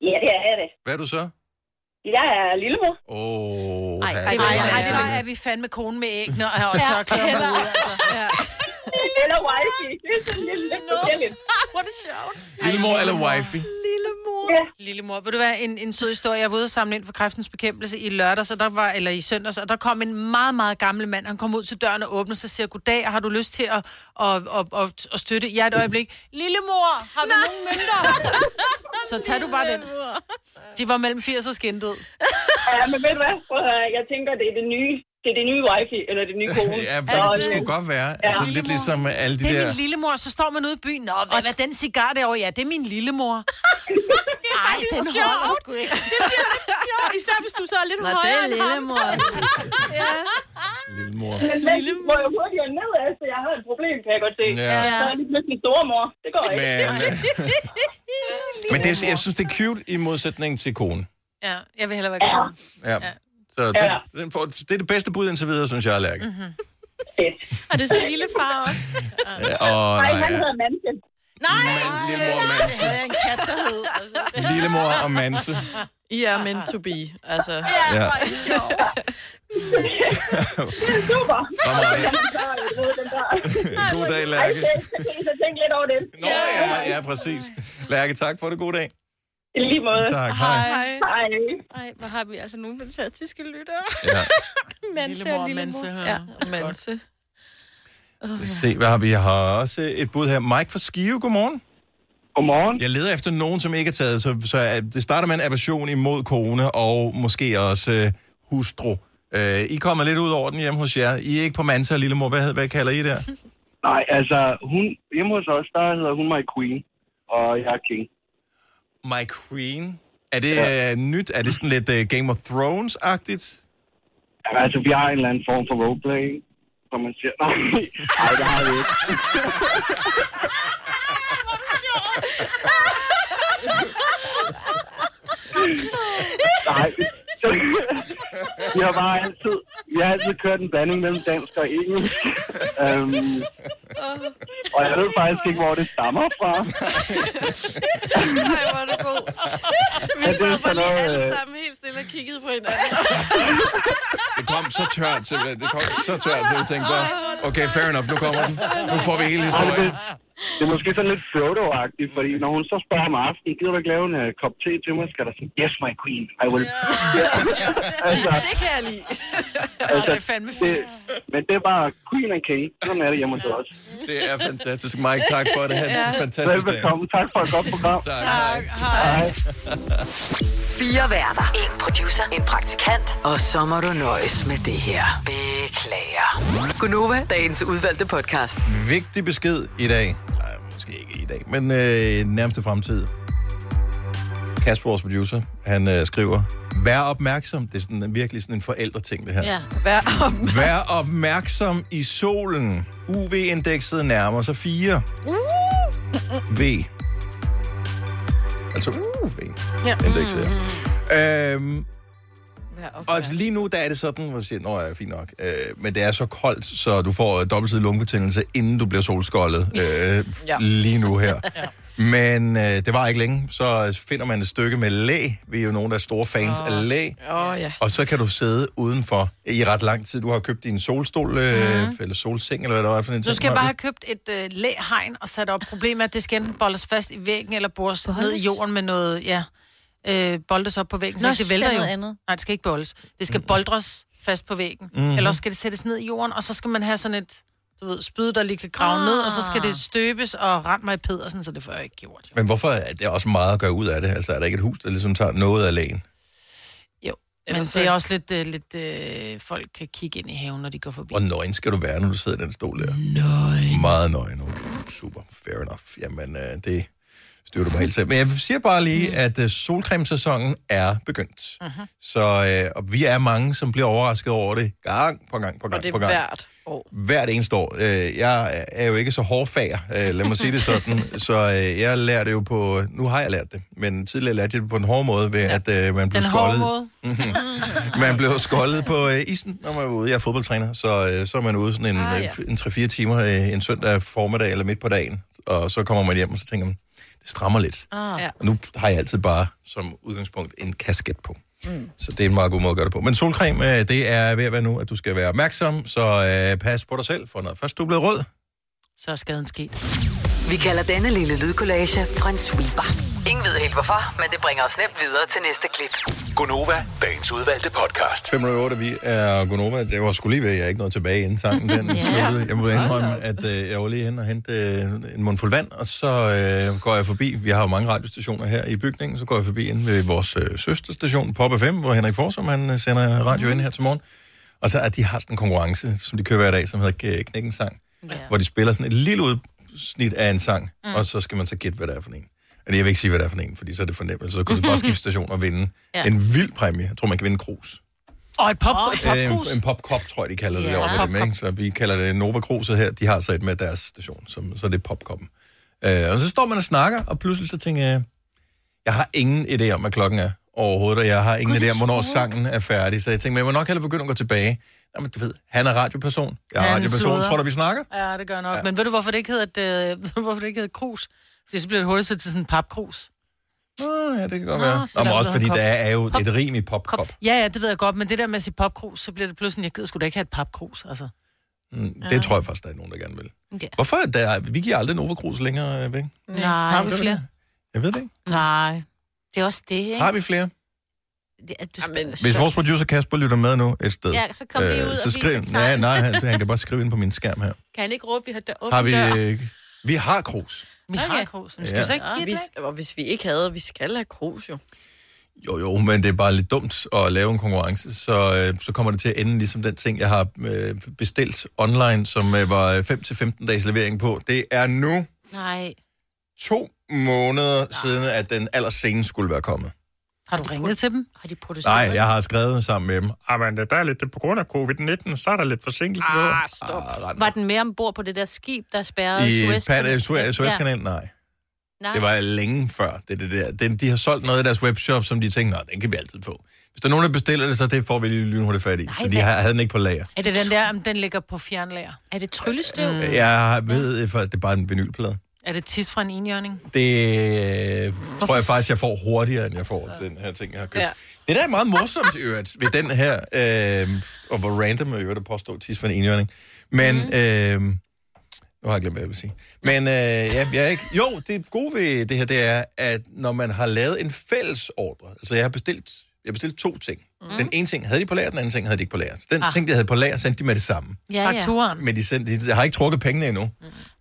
[SPEAKER 14] Ja, det er det.
[SPEAKER 1] Hvad er du så?
[SPEAKER 14] Jeg er lillemor.
[SPEAKER 1] Åh, oh,
[SPEAKER 3] Ej, ej, ej, ej, så er vi fandme kone med æg, når jeg
[SPEAKER 14] Ja,
[SPEAKER 3] tørklæder ud, altså. Ja.
[SPEAKER 14] Eller wifi. Det er sådan lidt, lidt forskelligt.
[SPEAKER 4] Hvor er det sjovt.
[SPEAKER 1] Lillemor eller wifi?
[SPEAKER 3] Lillemor. Ja. Lillemor. Vil du være en, en sød historie? Jeg var ude og samle ind for kræftens bekæmpelse i lørdags, og der var, eller i søndags, og der kom en meget, meget gammel mand. Han kom ud til døren og åbnede sig og siger, goddag, har du lyst til at, at, at, at, at støtte? Ja, et øjeblik. Lillemor, har du nogen mønter? *laughs* så tag du bare den. De var mellem 80 og skindød.
[SPEAKER 14] Ja, men ved du hvad? Jeg tænker, det er det nye. Det er det nye wifi, eller det nye kone. *laughs*
[SPEAKER 1] Ja, det, det skulle godt være.
[SPEAKER 14] Ja.
[SPEAKER 1] Altså, lidt ligesom alle de
[SPEAKER 3] Det er
[SPEAKER 1] der...
[SPEAKER 3] min lillemor, så står man ude i byen. Nå, hvad er den cigar derovre? Ja, det er min lillemor. *laughs* Ej, den holder sgu ikke.
[SPEAKER 4] Det bliver lidt sjovt, især hvis du så er lidt
[SPEAKER 3] Nå, det er
[SPEAKER 4] højere end ham.
[SPEAKER 3] lillemor. *laughs*
[SPEAKER 4] ja.
[SPEAKER 1] Lillemor.
[SPEAKER 14] Men Lille må jo hurtigere nedad, så jeg har et problem, kan jeg godt se.
[SPEAKER 1] Ja.
[SPEAKER 14] Så er jeg lige pludselig stormor. Det går ikke.
[SPEAKER 1] Men, men det, jeg synes, det er cute i modsætning til kone.
[SPEAKER 3] Ja, jeg vil hellere være kone.
[SPEAKER 1] Ja. Så
[SPEAKER 3] Ja.
[SPEAKER 1] den, den får, det er det bedste bud indtil videre, synes jeg, Lærke.
[SPEAKER 3] Mm-hmm. *laughs*
[SPEAKER 4] Og det er så lille far også.
[SPEAKER 1] Ja, og,
[SPEAKER 14] Nej, han
[SPEAKER 1] ja.
[SPEAKER 14] hedder Manse.
[SPEAKER 4] Nej!
[SPEAKER 1] Lillemor og Manse.
[SPEAKER 2] Det er en kat, der hed.
[SPEAKER 1] Lillemor og Manse.
[SPEAKER 2] I er meant to be. Altså.
[SPEAKER 1] Ja. *laughs*
[SPEAKER 14] Super. *laughs*
[SPEAKER 1] God dag,
[SPEAKER 14] Ej,
[SPEAKER 1] Lærke.
[SPEAKER 14] I så tænke lidt over det.
[SPEAKER 1] Nå, ja, ja, præcis. Lærke, tak for det. God dag.
[SPEAKER 14] I lige måde.
[SPEAKER 1] Tak, hej.
[SPEAKER 4] Hej.
[SPEAKER 14] Hej.
[SPEAKER 4] Ej, hvor har vi altså nogle fantastiske lyttere.
[SPEAKER 1] Ja. *laughs*
[SPEAKER 4] Manse
[SPEAKER 3] Lillemor
[SPEAKER 4] og lillemor.
[SPEAKER 3] Manse,
[SPEAKER 4] Ja.
[SPEAKER 2] Manse.
[SPEAKER 1] Lad os se, hvad har vi? Jeg har også et bud her. Mike fra Skive, godmorgen.
[SPEAKER 15] Godmorgen.
[SPEAKER 1] Jeg leder efter nogen, som ikke er taget, så, så at det starter med en aversion imod kone og måske også øh, hustru. Øh, I kommer lidt ud over den hjemme hos jer. I er ikke på Mansa og Lillemor. Hvad, hvad kalder I der?
[SPEAKER 15] Nej, altså, hun, hjemme hos os, der hedder hun My Queen, og jeg er King.
[SPEAKER 1] My Queen. Er det ja. øh, nyt? Er det sådan lidt øh, Game of Thrones-agtigt?
[SPEAKER 15] Altså, vi har en eller anden form for roleplay, som man siger. Nej, *laughs* nej det har vi ikke. Nej, vi har bare altid, vi har altid kørt en blanding mellem dansk og engelsk. Um, og jeg ved faktisk ikke, hvor det stammer fra.
[SPEAKER 2] Nej, hvor er det god. *laughs* Vi sad bare lige alle
[SPEAKER 15] øh,
[SPEAKER 2] sammen helt stille og kiggede på hinanden. *laughs*
[SPEAKER 1] Det kom så tørt, simpelthen. Det kom så tørt, så jeg tænkte bare, okay, fair enough, nu kommer den. Nu får vi hele historien.
[SPEAKER 15] Det, er måske sådan lidt Frodo-agtigt, fordi når hun så spørger om aftenen, gider du ikke lave en uh, kop te til mig, skal der sige, yes, my queen, I will. Ja. *laughs* altså,
[SPEAKER 2] Det kan jeg lide. *laughs*
[SPEAKER 15] altså,
[SPEAKER 3] det er fandme
[SPEAKER 15] det, men det er bare queen and king. Sådan er det hjemme hos os.
[SPEAKER 1] Det er fantastisk. Mike, tak for det. Ha' en
[SPEAKER 15] Ja.
[SPEAKER 1] fantastisk dag.
[SPEAKER 15] Velbekomme. Tak for et godt program.
[SPEAKER 1] Tak.
[SPEAKER 15] Hej.
[SPEAKER 5] Fire værter. En producer. En praktikant. Og så må du nøjes med det her. Beklager. Gunova, dagens udvalgte podcast.
[SPEAKER 1] Vigtig besked i dag. Måske ikke i dag, men øh, nærmeste fremtid. Kasper, vores producer, han øh, skriver, vær opmærksom. Det er sådan, virkelig sådan en forældreting, det her.
[SPEAKER 2] Ja, vær opmærksom.
[SPEAKER 1] Vær opmærksom i solen. UV-indekset nærmer sig 4.
[SPEAKER 2] Uh.
[SPEAKER 1] V. Altså UV-indekset. Ja. Øhm, og altså, lige nu, der er det sådan, hvor du siger, nå ja, fint nok. Øh, men det er så koldt, så du får dobbeltsidig lungebetændelse, inden du bliver solskoldet. Øh, *laughs*
[SPEAKER 2] Ja.
[SPEAKER 1] Lige nu her. *laughs* Men øh, det var ikke længe. Så finder man et stykke med læ. Vi er jo nogle, der er store fans
[SPEAKER 2] Åh.
[SPEAKER 1] af læ.
[SPEAKER 2] Oh, ja.
[SPEAKER 1] Og så kan du sidde udenfor i ret lang tid. Du har købt din solstol, øh,
[SPEAKER 3] Mhm.
[SPEAKER 1] eller solseng, eller hvad der var for en ting,
[SPEAKER 3] skal
[SPEAKER 1] du
[SPEAKER 3] bare have købt et øh, læhegn og sat op. Problemet er, at det skal enten boldes fast i væggen, eller bores ned i jorden med noget, ja, øh, boldes op på væggen. Så
[SPEAKER 4] Nå,
[SPEAKER 3] det
[SPEAKER 4] så
[SPEAKER 3] vælter
[SPEAKER 4] er
[SPEAKER 3] jo.
[SPEAKER 4] andet.
[SPEAKER 3] Nej, det skal ikke boldes. Det skal boldres fast på væggen.
[SPEAKER 1] Mhm.
[SPEAKER 3] Mm-hmm. Eller også skal det sættes ned i jorden, og så skal man have sådan et du ved, spyd, der lige kan grave ah. ned, og så skal det støbes og rette mig i pedersen, så det får jeg ikke gjort.
[SPEAKER 1] Men hvorfor er det også meget at gøre ud af det? Altså, er der ikke et hus, der ligesom tager noget af lægen?
[SPEAKER 3] Jo, men
[SPEAKER 2] Ellers så-
[SPEAKER 3] det er også lidt, øh, lidt øh, folk kan kigge ind i haven, når de går forbi.
[SPEAKER 1] Hvor nøgen skal du være, når du sidder i den stol der? Nøgen. Meget nøgen. Okay. Super. Fair enough. Jamen, øh, det styrer du mig helt selv. Men jeg siger bare lige,
[SPEAKER 3] Mm.
[SPEAKER 1] at øh, solcremesæsonen er begyndt.
[SPEAKER 3] Mhm.
[SPEAKER 1] Så øh, og vi er mange, som bliver overrasket over det gang på gang på gang
[SPEAKER 2] Og det
[SPEAKER 1] på
[SPEAKER 2] er
[SPEAKER 1] gang.
[SPEAKER 2] hvert år.
[SPEAKER 1] Hvert eneste år. Øh, jeg er jo ikke så hårdfager, øh, lad mig sige det sådan. *laughs* Så øh, jeg lærer det jo på... Nu har jeg lært det, men tidligere lærte jeg det på en hård måde, ved at øh, man blev
[SPEAKER 3] Den hårde
[SPEAKER 1] skoldet.
[SPEAKER 3] måde. *laughs*
[SPEAKER 1] man blev skoldet på øh, isen, når man var ude. Jeg er fodboldtræner, så, øh, så er man ude sådan en,
[SPEAKER 3] Ah,
[SPEAKER 1] ah,
[SPEAKER 3] ja.
[SPEAKER 1] ja. en 3-4 timer øh, en søndag formiddag eller midt på dagen. Og så kommer man hjem, og så tænker man, det strammer lidt.
[SPEAKER 4] Ah.
[SPEAKER 2] Ja.
[SPEAKER 1] Og nu har jeg altid bare som udgangspunkt en kasket på.
[SPEAKER 2] Mm.
[SPEAKER 1] Så det er en meget god måde at gøre det på. Men solcreme, øh, det er ved at være nu, at du skal være opmærksom, så øh, pas på dig selv, for når først du er blevet rød,
[SPEAKER 3] Så er skaden sket.
[SPEAKER 5] Vi kalder denne lille lydkollage en sweeper. Ingen ved helt hvorfor, men det bringer os nemt videre til næste klip.
[SPEAKER 6] Gunova, dagens udvalgte podcast.
[SPEAKER 1] 508, vi er Gonova. Det var skulle lige ved, at jeg ikke nåede tilbage inden sangen den *laughs*
[SPEAKER 5] Ja.
[SPEAKER 1] sluttede. Jeg må indrømme, at øh, jeg var lige hen og hente øh, en mundfuld vand, og så øh, går jeg forbi. Vi har jo mange radiostationer her i bygningen, så går jeg forbi ind ved vores øh, søsterstation, Pop FM, hvor Henrik Forsum, han øh, sender radio ind her til morgen. Og så at de har sådan en konkurrence, som de kører hver dag, som hedder K- Knækken Sang,
[SPEAKER 4] Ja.
[SPEAKER 1] hvor de spiller sådan et lille udsnit af en sang,
[SPEAKER 4] mm.
[SPEAKER 1] og så skal man så gætte, hvad det er for en. Jeg vil ikke sige, hvad det er for en, fordi så er det for nemt. Så kan du bare skifte station og vinde
[SPEAKER 3] Ja.
[SPEAKER 1] en vild præmie. Jeg tror, man kan vinde en krus.
[SPEAKER 3] Og et pop, et
[SPEAKER 1] Øh,
[SPEAKER 3] popkrus.
[SPEAKER 1] En, en popkop, tror jeg, de kalder det derovre med dem, ikke? Så vi kalder det Nova Cruiset her. De har så et med deres station, som, så det er popkoppen. Øh, og så står man og snakker, og pludselig så tænker jeg, jeg har ingen idé om, hvad klokken er overhovedet, og jeg har ingen idé om, hvornår sangen er færdig. Så jeg tænker, men jeg må nok hellere begynde at gå tilbage. Jamen, du ved, han er radioperson. Jeg er
[SPEAKER 3] Han
[SPEAKER 1] radioperson.
[SPEAKER 3] sludrer.
[SPEAKER 1] Tror du, vi snakker?
[SPEAKER 3] Ja, det gør nok. Ja. Men ved du, hvorfor det ikke hedder et, øh, *laughs* hvorfor det ikke hedder et krus? Fordi så bliver det hurtigt til sådan en papkrus.
[SPEAKER 1] Nå, ja, det kan godt
[SPEAKER 3] Nå,
[SPEAKER 1] være.
[SPEAKER 3] så
[SPEAKER 1] Nå, men
[SPEAKER 3] der
[SPEAKER 1] også
[SPEAKER 3] er
[SPEAKER 1] fordi der er jo
[SPEAKER 3] Kop.
[SPEAKER 1] et rim i popkop.
[SPEAKER 3] Ja, ja, det ved jeg godt, men det der med at sige popkrus, så bliver det pludselig, jeg gider sgu da ikke have et papkrus, altså.
[SPEAKER 1] Mm,
[SPEAKER 3] Ja.
[SPEAKER 1] det tror jeg faktisk, der er nogen, der gerne vil.
[SPEAKER 4] Ja.
[SPEAKER 1] Hvorfor er der, vi giver aldrig Nova Cruz længere øh, væk?
[SPEAKER 4] Nej.
[SPEAKER 1] Har vi flere? Jeg ved det ikke.
[SPEAKER 4] Nej. Det er også det, ikke?
[SPEAKER 1] Har vi flere?
[SPEAKER 4] Det, at du
[SPEAKER 2] Jamen,
[SPEAKER 1] Hvis vores producer Kasper lytter med nu et sted,
[SPEAKER 4] Ja, så kom lige ud og
[SPEAKER 1] så
[SPEAKER 4] vis
[SPEAKER 1] skriv, nej, nej, han, han kan bare skrive ind på min skærm her.
[SPEAKER 4] Kan han ikke råbe, vi har dør,
[SPEAKER 1] Har vi,
[SPEAKER 4] dør?
[SPEAKER 1] øh, vi har krus.
[SPEAKER 3] Vi
[SPEAKER 2] Okay.
[SPEAKER 3] har krus. Skal
[SPEAKER 1] Ja.
[SPEAKER 3] vi så ikke
[SPEAKER 2] Ja,
[SPEAKER 3] give
[SPEAKER 2] hvis,
[SPEAKER 3] det?
[SPEAKER 2] og hvis vi ikke havde, vi skal have krus jo.
[SPEAKER 1] Jo, jo, men det er bare lidt dumt at lave en konkurrence, så, øh, så kommer det til at ende ligesom den ting, jeg har øh, bestilt online, som øh, var 5-15 dages levering på. Det er nu
[SPEAKER 4] Nej.
[SPEAKER 1] to måneder siden, at den allersenest skulle være kommet.
[SPEAKER 3] Har du ringet til dem?
[SPEAKER 4] Har de produceret
[SPEAKER 1] Nej,
[SPEAKER 4] det?
[SPEAKER 1] jeg har skrevet sammen med dem. Ah, men det er lidt på grund af covid-19, så er der lidt forsinkelse.
[SPEAKER 4] Ah, stop.
[SPEAKER 1] Ah,
[SPEAKER 4] Var den med ombord på det der skib, der spærrede
[SPEAKER 1] I
[SPEAKER 4] Suezkanalen?
[SPEAKER 1] Pan- Suez- Suezkanalen, nej.
[SPEAKER 4] Nej.
[SPEAKER 1] Det var længe før, det, det der. Den, de har solgt noget af deres webshop, som de tænkte, nej, den kan vi altid få. Hvis der er nogen, der bestiller det, så det får vi lige lynhurtigt fat i. Nej, de har, havde den ikke på lager.
[SPEAKER 3] Er det den der, om den ligger på fjernlager?
[SPEAKER 4] Er det tryllestøv?
[SPEAKER 3] Mm.
[SPEAKER 1] Jeg ved, for det er bare en vinylplade.
[SPEAKER 3] Er det tis fra en enhjørning?
[SPEAKER 1] Det øh, tror jeg faktisk, jeg får hurtigere, end jeg får den her ting, jeg har købt.
[SPEAKER 3] Ja.
[SPEAKER 1] Ja. Det der er meget morsomt i øvrigt ved den her, øh, og hvor random i øvrigt at påstå tis for en enhjørning. Men, mm. øh, nu har jeg glemt, hvad jeg vil sige. Men øh, ja, jeg er ikke, jo, det gode ved det her, det er, at når man har lavet en fælles ordre, altså jeg har bestilt, jeg har bestilt to ting. Mm. Den ene ting havde de på lager, den anden ting havde de ikke på lager. Så den
[SPEAKER 4] Ah.
[SPEAKER 1] ting, de havde på lager, sendte de med det samme.
[SPEAKER 4] Ja, ja.
[SPEAKER 3] Fakturen.
[SPEAKER 1] Men de, sendte, de har ikke trukket pengene endnu.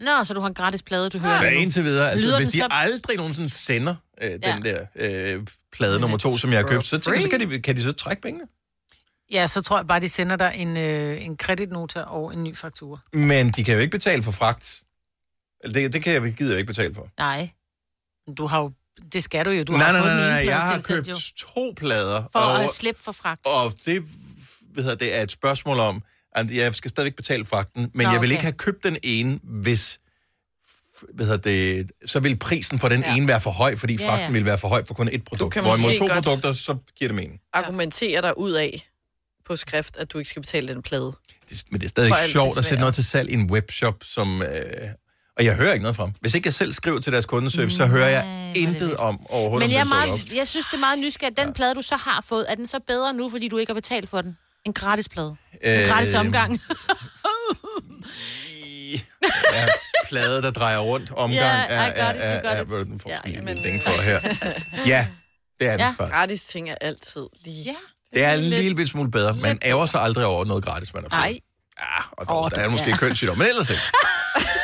[SPEAKER 4] Nå, så du har en gratis plade, du hører. Nu.
[SPEAKER 1] indtil videre. Altså,
[SPEAKER 4] Lyder
[SPEAKER 1] hvis de
[SPEAKER 4] så-
[SPEAKER 1] aldrig nogensinde sender øh, den
[SPEAKER 4] Ja.
[SPEAKER 1] der øh, plade nummer to, som jeg har købt, så, tænker, så kan, de, kan de så trække pengene.
[SPEAKER 3] Ja, så tror jeg bare, de sender dig en, øh, en kreditnota og en ny faktura.
[SPEAKER 1] Men de kan jo ikke betale for fragt. Eller Det, det kan jeg, gider jeg ikke betale for.
[SPEAKER 4] Nej.
[SPEAKER 3] Du har jo Det skal du jo. Du
[SPEAKER 1] nej,
[SPEAKER 3] har
[SPEAKER 1] nej, nej, nej, jeg har købt
[SPEAKER 3] jo.
[SPEAKER 1] to plader.
[SPEAKER 4] For
[SPEAKER 1] og,
[SPEAKER 4] at slippe for fragt.
[SPEAKER 1] Og det, hvad hedder, det er et spørgsmål om, at jeg skal stadigvæk betale fragten, men
[SPEAKER 4] Nå,
[SPEAKER 1] jeg vil
[SPEAKER 4] okay.
[SPEAKER 1] ikke have købt den ene, hvis hvad hedder det, så vil prisen for den ja. ene være for høj, fordi
[SPEAKER 2] Ja,
[SPEAKER 1] fragten
[SPEAKER 2] ja.
[SPEAKER 1] vil være for høj for kun et produkt. Hvorimod to
[SPEAKER 2] godt-
[SPEAKER 1] produkter, så giver det mening.
[SPEAKER 2] Argumentere dig ud af på skrift, at du ikke skal betale den plade.
[SPEAKER 1] Det, men det er stadig sjovt at sætte noget til salg i en webshop, som... Øh, og jeg hører ikke noget fra dem. Hvis ikke jeg selv skriver til deres kundeservice, så hører jeg intet om overhovedet,
[SPEAKER 4] Men jeg, er
[SPEAKER 1] den
[SPEAKER 4] meget, jeg synes, det er meget nysgerrigt. Den plade, du så har fået, er den så bedre nu, fordi du ikke har betalt for den? En gratis plade. En
[SPEAKER 1] Øh,
[SPEAKER 4] gratis omgang. *laughs*
[SPEAKER 1] Ja, plade, der drejer rundt. Omgang
[SPEAKER 4] Ja, I
[SPEAKER 1] er, er, er, er, er den får
[SPEAKER 2] Ja,
[SPEAKER 1] ja,
[SPEAKER 2] jamen,
[SPEAKER 1] ding for her. Ja, det er det
[SPEAKER 2] Ja,
[SPEAKER 1] faktisk.
[SPEAKER 2] gratis ting er altid lige... Ja.
[SPEAKER 1] Det er en lille bit smule bedre. Man ærger sig aldrig over noget gratis, man har fået.
[SPEAKER 2] Nej.
[SPEAKER 1] Ja, og dog, der er måske ja. kønssygdom, men ellers ikke. *laughs*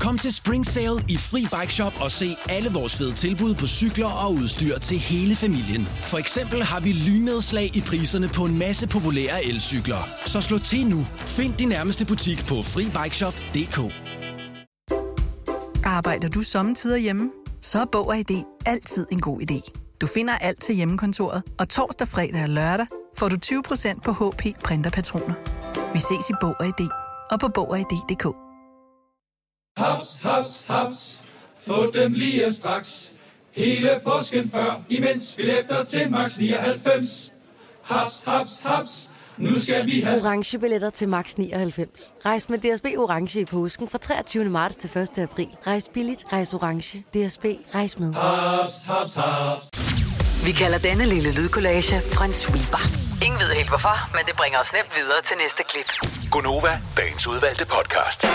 [SPEAKER 17] Kom til Spring Sale i Fri Bike Shop og se alle vores fede tilbud på cykler og udstyr til hele familien. For eksempel har vi lynnedslag i priserne på en masse populære elcykler. Så slå til nu. Find din nærmeste butik på FriBikeShop.dk
[SPEAKER 20] Arbejder du sommetider hjemme? Så er Bog og ID altid en god idé. Du finder alt til hjemmekontoret, og torsdag, fredag og lørdag får du 20% på HP printerpatroner. Vi ses i Bog og ID og på Bog og ID.dk.
[SPEAKER 18] Haps, haps, haps. Få dem lige straks. Hele påsken før, imens billetter til max 99. Haps, haps, haps. Nu skal vi have...
[SPEAKER 19] Orange billetter til max 99. Rejs med DSB Orange i påsken fra 23. marts til 1. april. Rejs billigt, rejs orange. DSB, rejs med.
[SPEAKER 18] Haps, haps, haps.
[SPEAKER 5] Vi kalder denne lille lydkollage en sweeper. Ingen ved helt hvorfor, men det bringer os nemt videre til næste klip.
[SPEAKER 6] Gunova, dagens udvalgte podcast.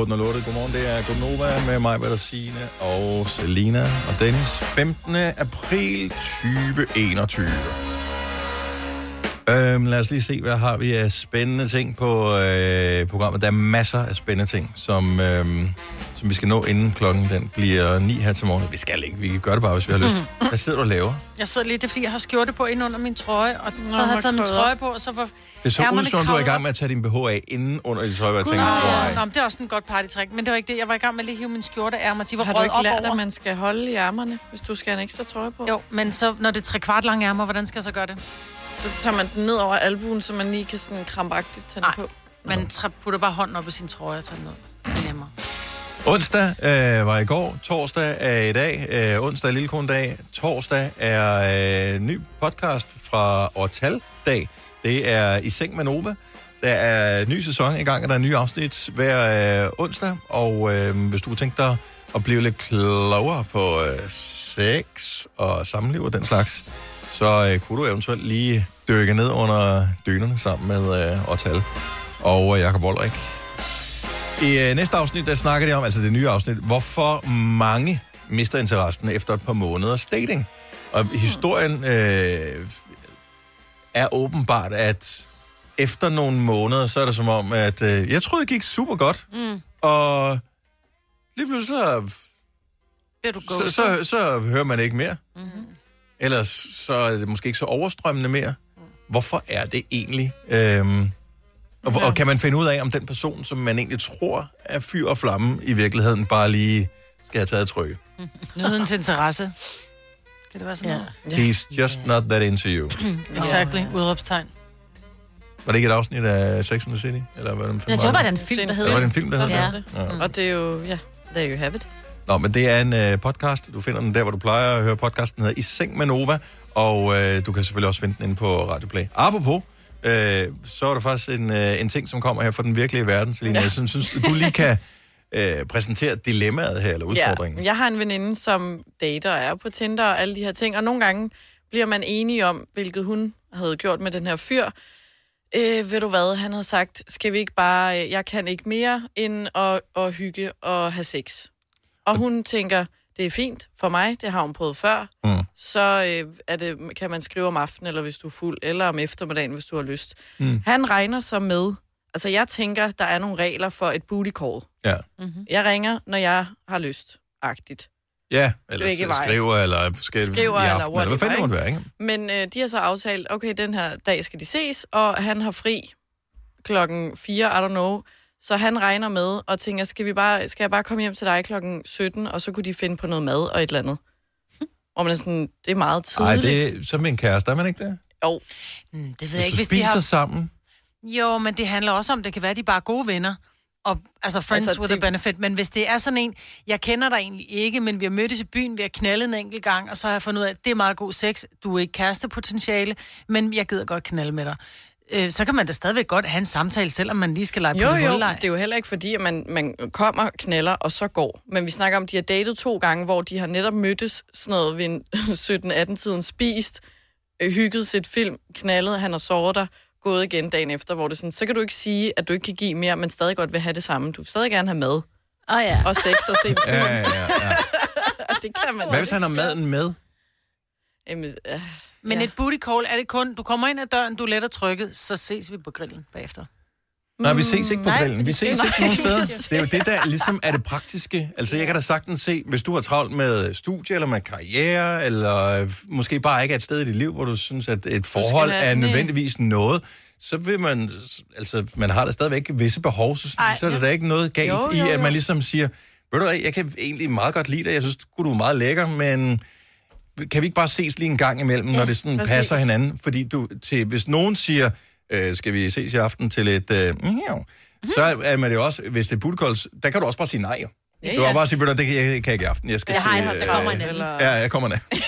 [SPEAKER 1] Otten og lortet. Godmorgen, det er Gunova med mig, Peter Signe og Selina og Dennis. 15. april 2021. Øhm, lad os lige se, hvad har vi af spændende ting på øh, programmet. Der er masser af spændende ting, som, Øh, som vi skal nå inden klokken den bliver 9 her til morgen. Vi skal ikke, vi kan gøre det bare, hvis vi har lyst. Hvad sidder du og laver?
[SPEAKER 3] Jeg sidder lige, det er fordi, jeg har skjorte på ind under min trøje, og så
[SPEAKER 2] Nå,
[SPEAKER 3] har jeg taget min trøje på, og så var
[SPEAKER 1] Det så ud, som om du er i gang med at tage din BH af inden under dit tøj, og jeg tænkte,
[SPEAKER 3] nej. Nå, men det er også en godt partytræk, men det var ikke det. Jeg var i gang med at lige hive min skjorte ærmer. De var
[SPEAKER 2] Har du ikke
[SPEAKER 3] op
[SPEAKER 2] lært,
[SPEAKER 3] over.
[SPEAKER 2] at man skal holde i ærmerne, hvis du skal have en ekstra trøje på?
[SPEAKER 3] Jo, men så, når det er tre kvart lange ærmer, hvordan skal jeg så gøre det?
[SPEAKER 2] Så tager man den ned over albuen, så man lige kan sådan krampagtigt tage den på.
[SPEAKER 3] Man putter bare hånden op i sin trøje og tager den ned. Det er nemmere.
[SPEAKER 1] Onsdag øh, var i går, torsdag er i dag, øh, onsdag er lillekondag, torsdag er øh, ny podcast fra Ortal dag. Det er I Seng med Nova. Der er ny sæson i gang, og der er nye afsnit hver øh, onsdag. Og øh, hvis du tænker dig at blive lidt klogere på øh, sex og samliv og den slags, så øh, kunne du eventuelt lige dykke ned under dynerne sammen med øh, Ortal og øh, Jakob Voldrik. I øh, næste afsnit, der snakker de om, altså det nye afsnit, hvorfor mange mister interessen efter et par måneders dating. Og historien øh, er åbenbart, at efter nogle måneder, så er det som om, at øh, jeg troede, det gik super godt.
[SPEAKER 4] Mm.
[SPEAKER 1] Og lige pludselig så,
[SPEAKER 3] du
[SPEAKER 1] så, så, så hører man ikke mere.
[SPEAKER 3] Mm-hmm.
[SPEAKER 1] Ellers så er det måske ikke så overstrømmende mere. Hvorfor er det egentlig? Øhm, og, og kan man finde ud af, om den person, som man egentlig tror er fyr og flamme, i virkeligheden bare lige skal have taget trykket? *laughs*
[SPEAKER 3] Nydens interesse. Kan det være sådan
[SPEAKER 4] ja.
[SPEAKER 3] noget?
[SPEAKER 1] He's just not that into you. *clears throat*
[SPEAKER 3] Exactly. Udråbstegn.
[SPEAKER 1] Var det ikke et afsnit af Sex and the City? Eller hvad den
[SPEAKER 4] Jeg tror, var det en film, der hed
[SPEAKER 1] Det var det en film, der hed
[SPEAKER 4] Ja.
[SPEAKER 1] det? Ja.
[SPEAKER 2] Og det er jo, ja, there you have it.
[SPEAKER 1] Nå, men det er en øh, podcast. Du finder den der, hvor du plejer at høre podcasten. Den hedder I Seng med Nova. Og øh, du kan selvfølgelig også finde den inde på Radio Play. Apropos, øh, så er der faktisk en, øh, en ting, som kommer her fra den virkelige verden, Selina. Ja. Jeg synes, synes, du lige kan øh, præsentere dilemmaet her, eller udfordringen.
[SPEAKER 2] Ja, jeg har en veninde, som dater og er på Tinder og alle de her ting, og nogle gange bliver man enige om, hvilket hun havde gjort med den her fyr. Øh, ved du hvad, han havde sagt, skal vi ikke bare, øh, jeg kan ikke mere end at, at hygge og have sex. Og hun tænker, det det er fint for mig, det har hun prøvet før,
[SPEAKER 1] mm.
[SPEAKER 2] så øh, er det, kan man skrive om aftenen, eller hvis du er fuld, eller om eftermiddagen, hvis du har lyst.
[SPEAKER 1] Mm.
[SPEAKER 2] Han regner så med, altså jeg tænker, der er nogle regler for et booty call.
[SPEAKER 1] Ja.
[SPEAKER 2] Mm-hmm. Jeg ringer, når jeg har lyst, agtigt.
[SPEAKER 1] Ja, eller s-
[SPEAKER 2] veje.
[SPEAKER 1] skriver, eller skal
[SPEAKER 2] Skriver
[SPEAKER 1] i
[SPEAKER 2] eller
[SPEAKER 1] aften, eller hvad fanden det måtte være, ikke?
[SPEAKER 2] Men øh, de har så aftalt, okay, den her dag skal de ses, og han har fri klokken 4, I don't know. Så han regner med og tænker, skal, vi bare, skal jeg bare komme hjem til dig klokken 17, og så kunne de finde på noget mad og et eller andet. Og man er sådan, det er meget tidligt.
[SPEAKER 1] Nej, det er som en kæreste, er man ikke det?
[SPEAKER 2] Jo.
[SPEAKER 3] Mm, det ved jeg ikke,
[SPEAKER 1] du
[SPEAKER 3] hvis de
[SPEAKER 1] spiser
[SPEAKER 3] har...
[SPEAKER 1] sammen,
[SPEAKER 3] Jo, men det handler også om, det kan være, at de bare er gode venner. Og, altså friends
[SPEAKER 2] Altså,
[SPEAKER 3] with
[SPEAKER 2] det-
[SPEAKER 3] det... a benefit. Men hvis det er sådan en, jeg kender dig egentlig ikke, men vi har mødtes i byen, vi har knaldet en enkelt gang, og så har jeg fundet ud af, at det er meget god sex. Du er ikke kærestepotentiale, men jeg gider godt knalde med dig. Øh, så kan man da stadigvæk godt have en samtale, selvom man lige skal lege
[SPEAKER 2] Jo,
[SPEAKER 3] på en
[SPEAKER 2] jo,
[SPEAKER 3] hulleg.
[SPEAKER 2] det er jo heller ikke fordi, at man, man kommer, knaller og så går. Men vi snakker om, at de har datet to gange, hvor de har netop mødtes sådan noget ved en *laughs* 17-18-tiden, spist, øh, hygget sit film, knaldet, han har sovet der, gået igen dagen efter, hvor det sådan, så kan du ikke sige, at du ikke kan give mere, men stadig godt vil have det samme. Du vil stadig gerne have mad.
[SPEAKER 4] Åh oh, ja.
[SPEAKER 2] Og sex og se *laughs* film.
[SPEAKER 1] Ja, ja, ja. *laughs*
[SPEAKER 2] det kan man
[SPEAKER 1] hvad hvis han har maden med?
[SPEAKER 2] Jamen, øh,
[SPEAKER 3] Men ja. et booty call er det kun, du kommer ind ad døren, du letter trykket, så ses vi på grillen bagefter.
[SPEAKER 1] Nej, vi ses ikke på
[SPEAKER 3] Nej,
[SPEAKER 1] grillen. Vi
[SPEAKER 3] fordi
[SPEAKER 1] ses
[SPEAKER 3] det-
[SPEAKER 1] ikke nogen steder. Det er jo det, der ligesom er det praktiske. Altså, jeg kan da sagtens se, hvis du har travlt med studie, eller med karriere, eller måske bare ikke er et sted i dit liv, hvor du synes, at et forhold er
[SPEAKER 2] nej.
[SPEAKER 1] nødvendigvis noget, så vil man, altså, man har da stadigvæk visse behov, så,
[SPEAKER 2] Ej,
[SPEAKER 1] så er der
[SPEAKER 2] ja.
[SPEAKER 1] da ikke noget galt
[SPEAKER 2] Jo,
[SPEAKER 1] i,
[SPEAKER 2] jo,
[SPEAKER 1] at
[SPEAKER 2] jo.
[SPEAKER 1] man ligesom siger, ved du jeg kan egentlig meget godt lide dig, jeg synes, du er meget lækker, men kan vi ikke bare ses lige en gang imellem, ja, når det sådan
[SPEAKER 2] præcis.
[SPEAKER 1] passer hinanden? Fordi du, til, hvis nogen siger, øh, skal vi ses i aften til et... Øh, miau, så er man det jo også, hvis det er bootycalls, der kan du også bare sige nej. jo.
[SPEAKER 2] Ja,
[SPEAKER 1] Du
[SPEAKER 2] ja.
[SPEAKER 1] bare sige, det kan jeg, kan ikke i aften. Jeg skal
[SPEAKER 3] Jeg
[SPEAKER 1] til...
[SPEAKER 3] har der kommer.
[SPEAKER 2] Eller-
[SPEAKER 1] Ja, jeg kommer ned. *laughs*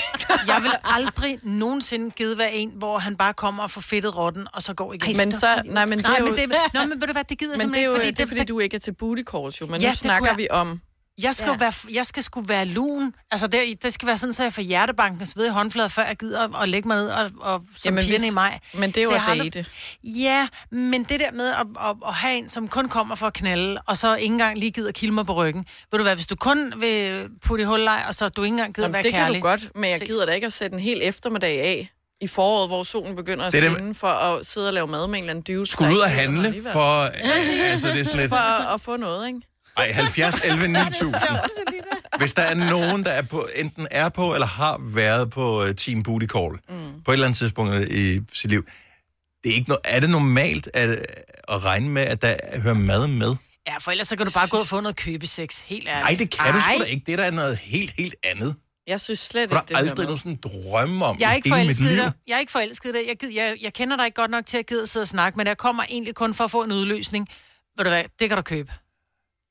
[SPEAKER 3] Jeg vil aldrig nogensinde give være en, hvor han bare kommer og får fedtet rotten, og så går igen.
[SPEAKER 2] Men så, nej, men det er jo,
[SPEAKER 3] men det, Nå, men ved du hvad, det gider
[SPEAKER 2] men det er
[SPEAKER 3] simpelthen
[SPEAKER 2] jo
[SPEAKER 3] ikke,
[SPEAKER 2] fordi, det er, fordi du ikke er til booty calls, jo. Men
[SPEAKER 3] Ja,
[SPEAKER 2] nu snakker vi om...
[SPEAKER 3] Jeg skal, ja. være, jeg skal sgu være lun. Altså, det, det skal være sådan, så jeg får hjertebanken sved i håndflader, før jeg gider at lægge mig ned og, og som
[SPEAKER 2] Jamen,
[SPEAKER 3] pigerne i mig.
[SPEAKER 2] men det er jo at date.
[SPEAKER 3] Ja, men det der med at, at, at, have en, som kun kommer for at knalde, og så ikke engang lige gider kilde mig på ryggen. Ved du hvad, hvis du kun vil putte i hulleg, og så du ikke engang gider
[SPEAKER 2] Jamen,
[SPEAKER 3] være
[SPEAKER 2] det
[SPEAKER 3] kærlig.
[SPEAKER 2] kan du godt, men jeg gider da ikke at sætte en hel eftermiddag af i foråret, hvor solen begynder at
[SPEAKER 1] Det det-
[SPEAKER 2] skinne, for at sidde og lave mad med en eller anden dude.
[SPEAKER 1] Skulle ud og handle for... *laughs* Altså, det er sådan lidt...
[SPEAKER 2] For at, at få noget, ikke?
[SPEAKER 1] Ej, 70, 11, 9000. Hvis der er nogen, der er på, enten er på eller har været på uh, Team Booty Call mm. på et eller andet tidspunkt i sit liv, det er, ikke no- er det normalt at, at regne med, at der hører mad med?
[SPEAKER 3] Ja, for ellers så kan du bare gå og få noget købesex, helt ærligt.
[SPEAKER 1] Nej, det kan du
[SPEAKER 3] Ej.
[SPEAKER 1] sgu da ikke. Det er da noget helt, helt andet.
[SPEAKER 2] Jeg synes slet
[SPEAKER 1] Du
[SPEAKER 2] ikke, det hører
[SPEAKER 1] aldrig nogen sådan drømme om
[SPEAKER 3] Jeg er ikke forelsket dig. Jeg er ikke forelsket dig. Jeg, gider, jeg, jeg kender dig ikke godt nok til at gide at sidde og snakke, men jeg kommer egentlig kun for at få en udløsning. Ved du hvad, det kan du købe.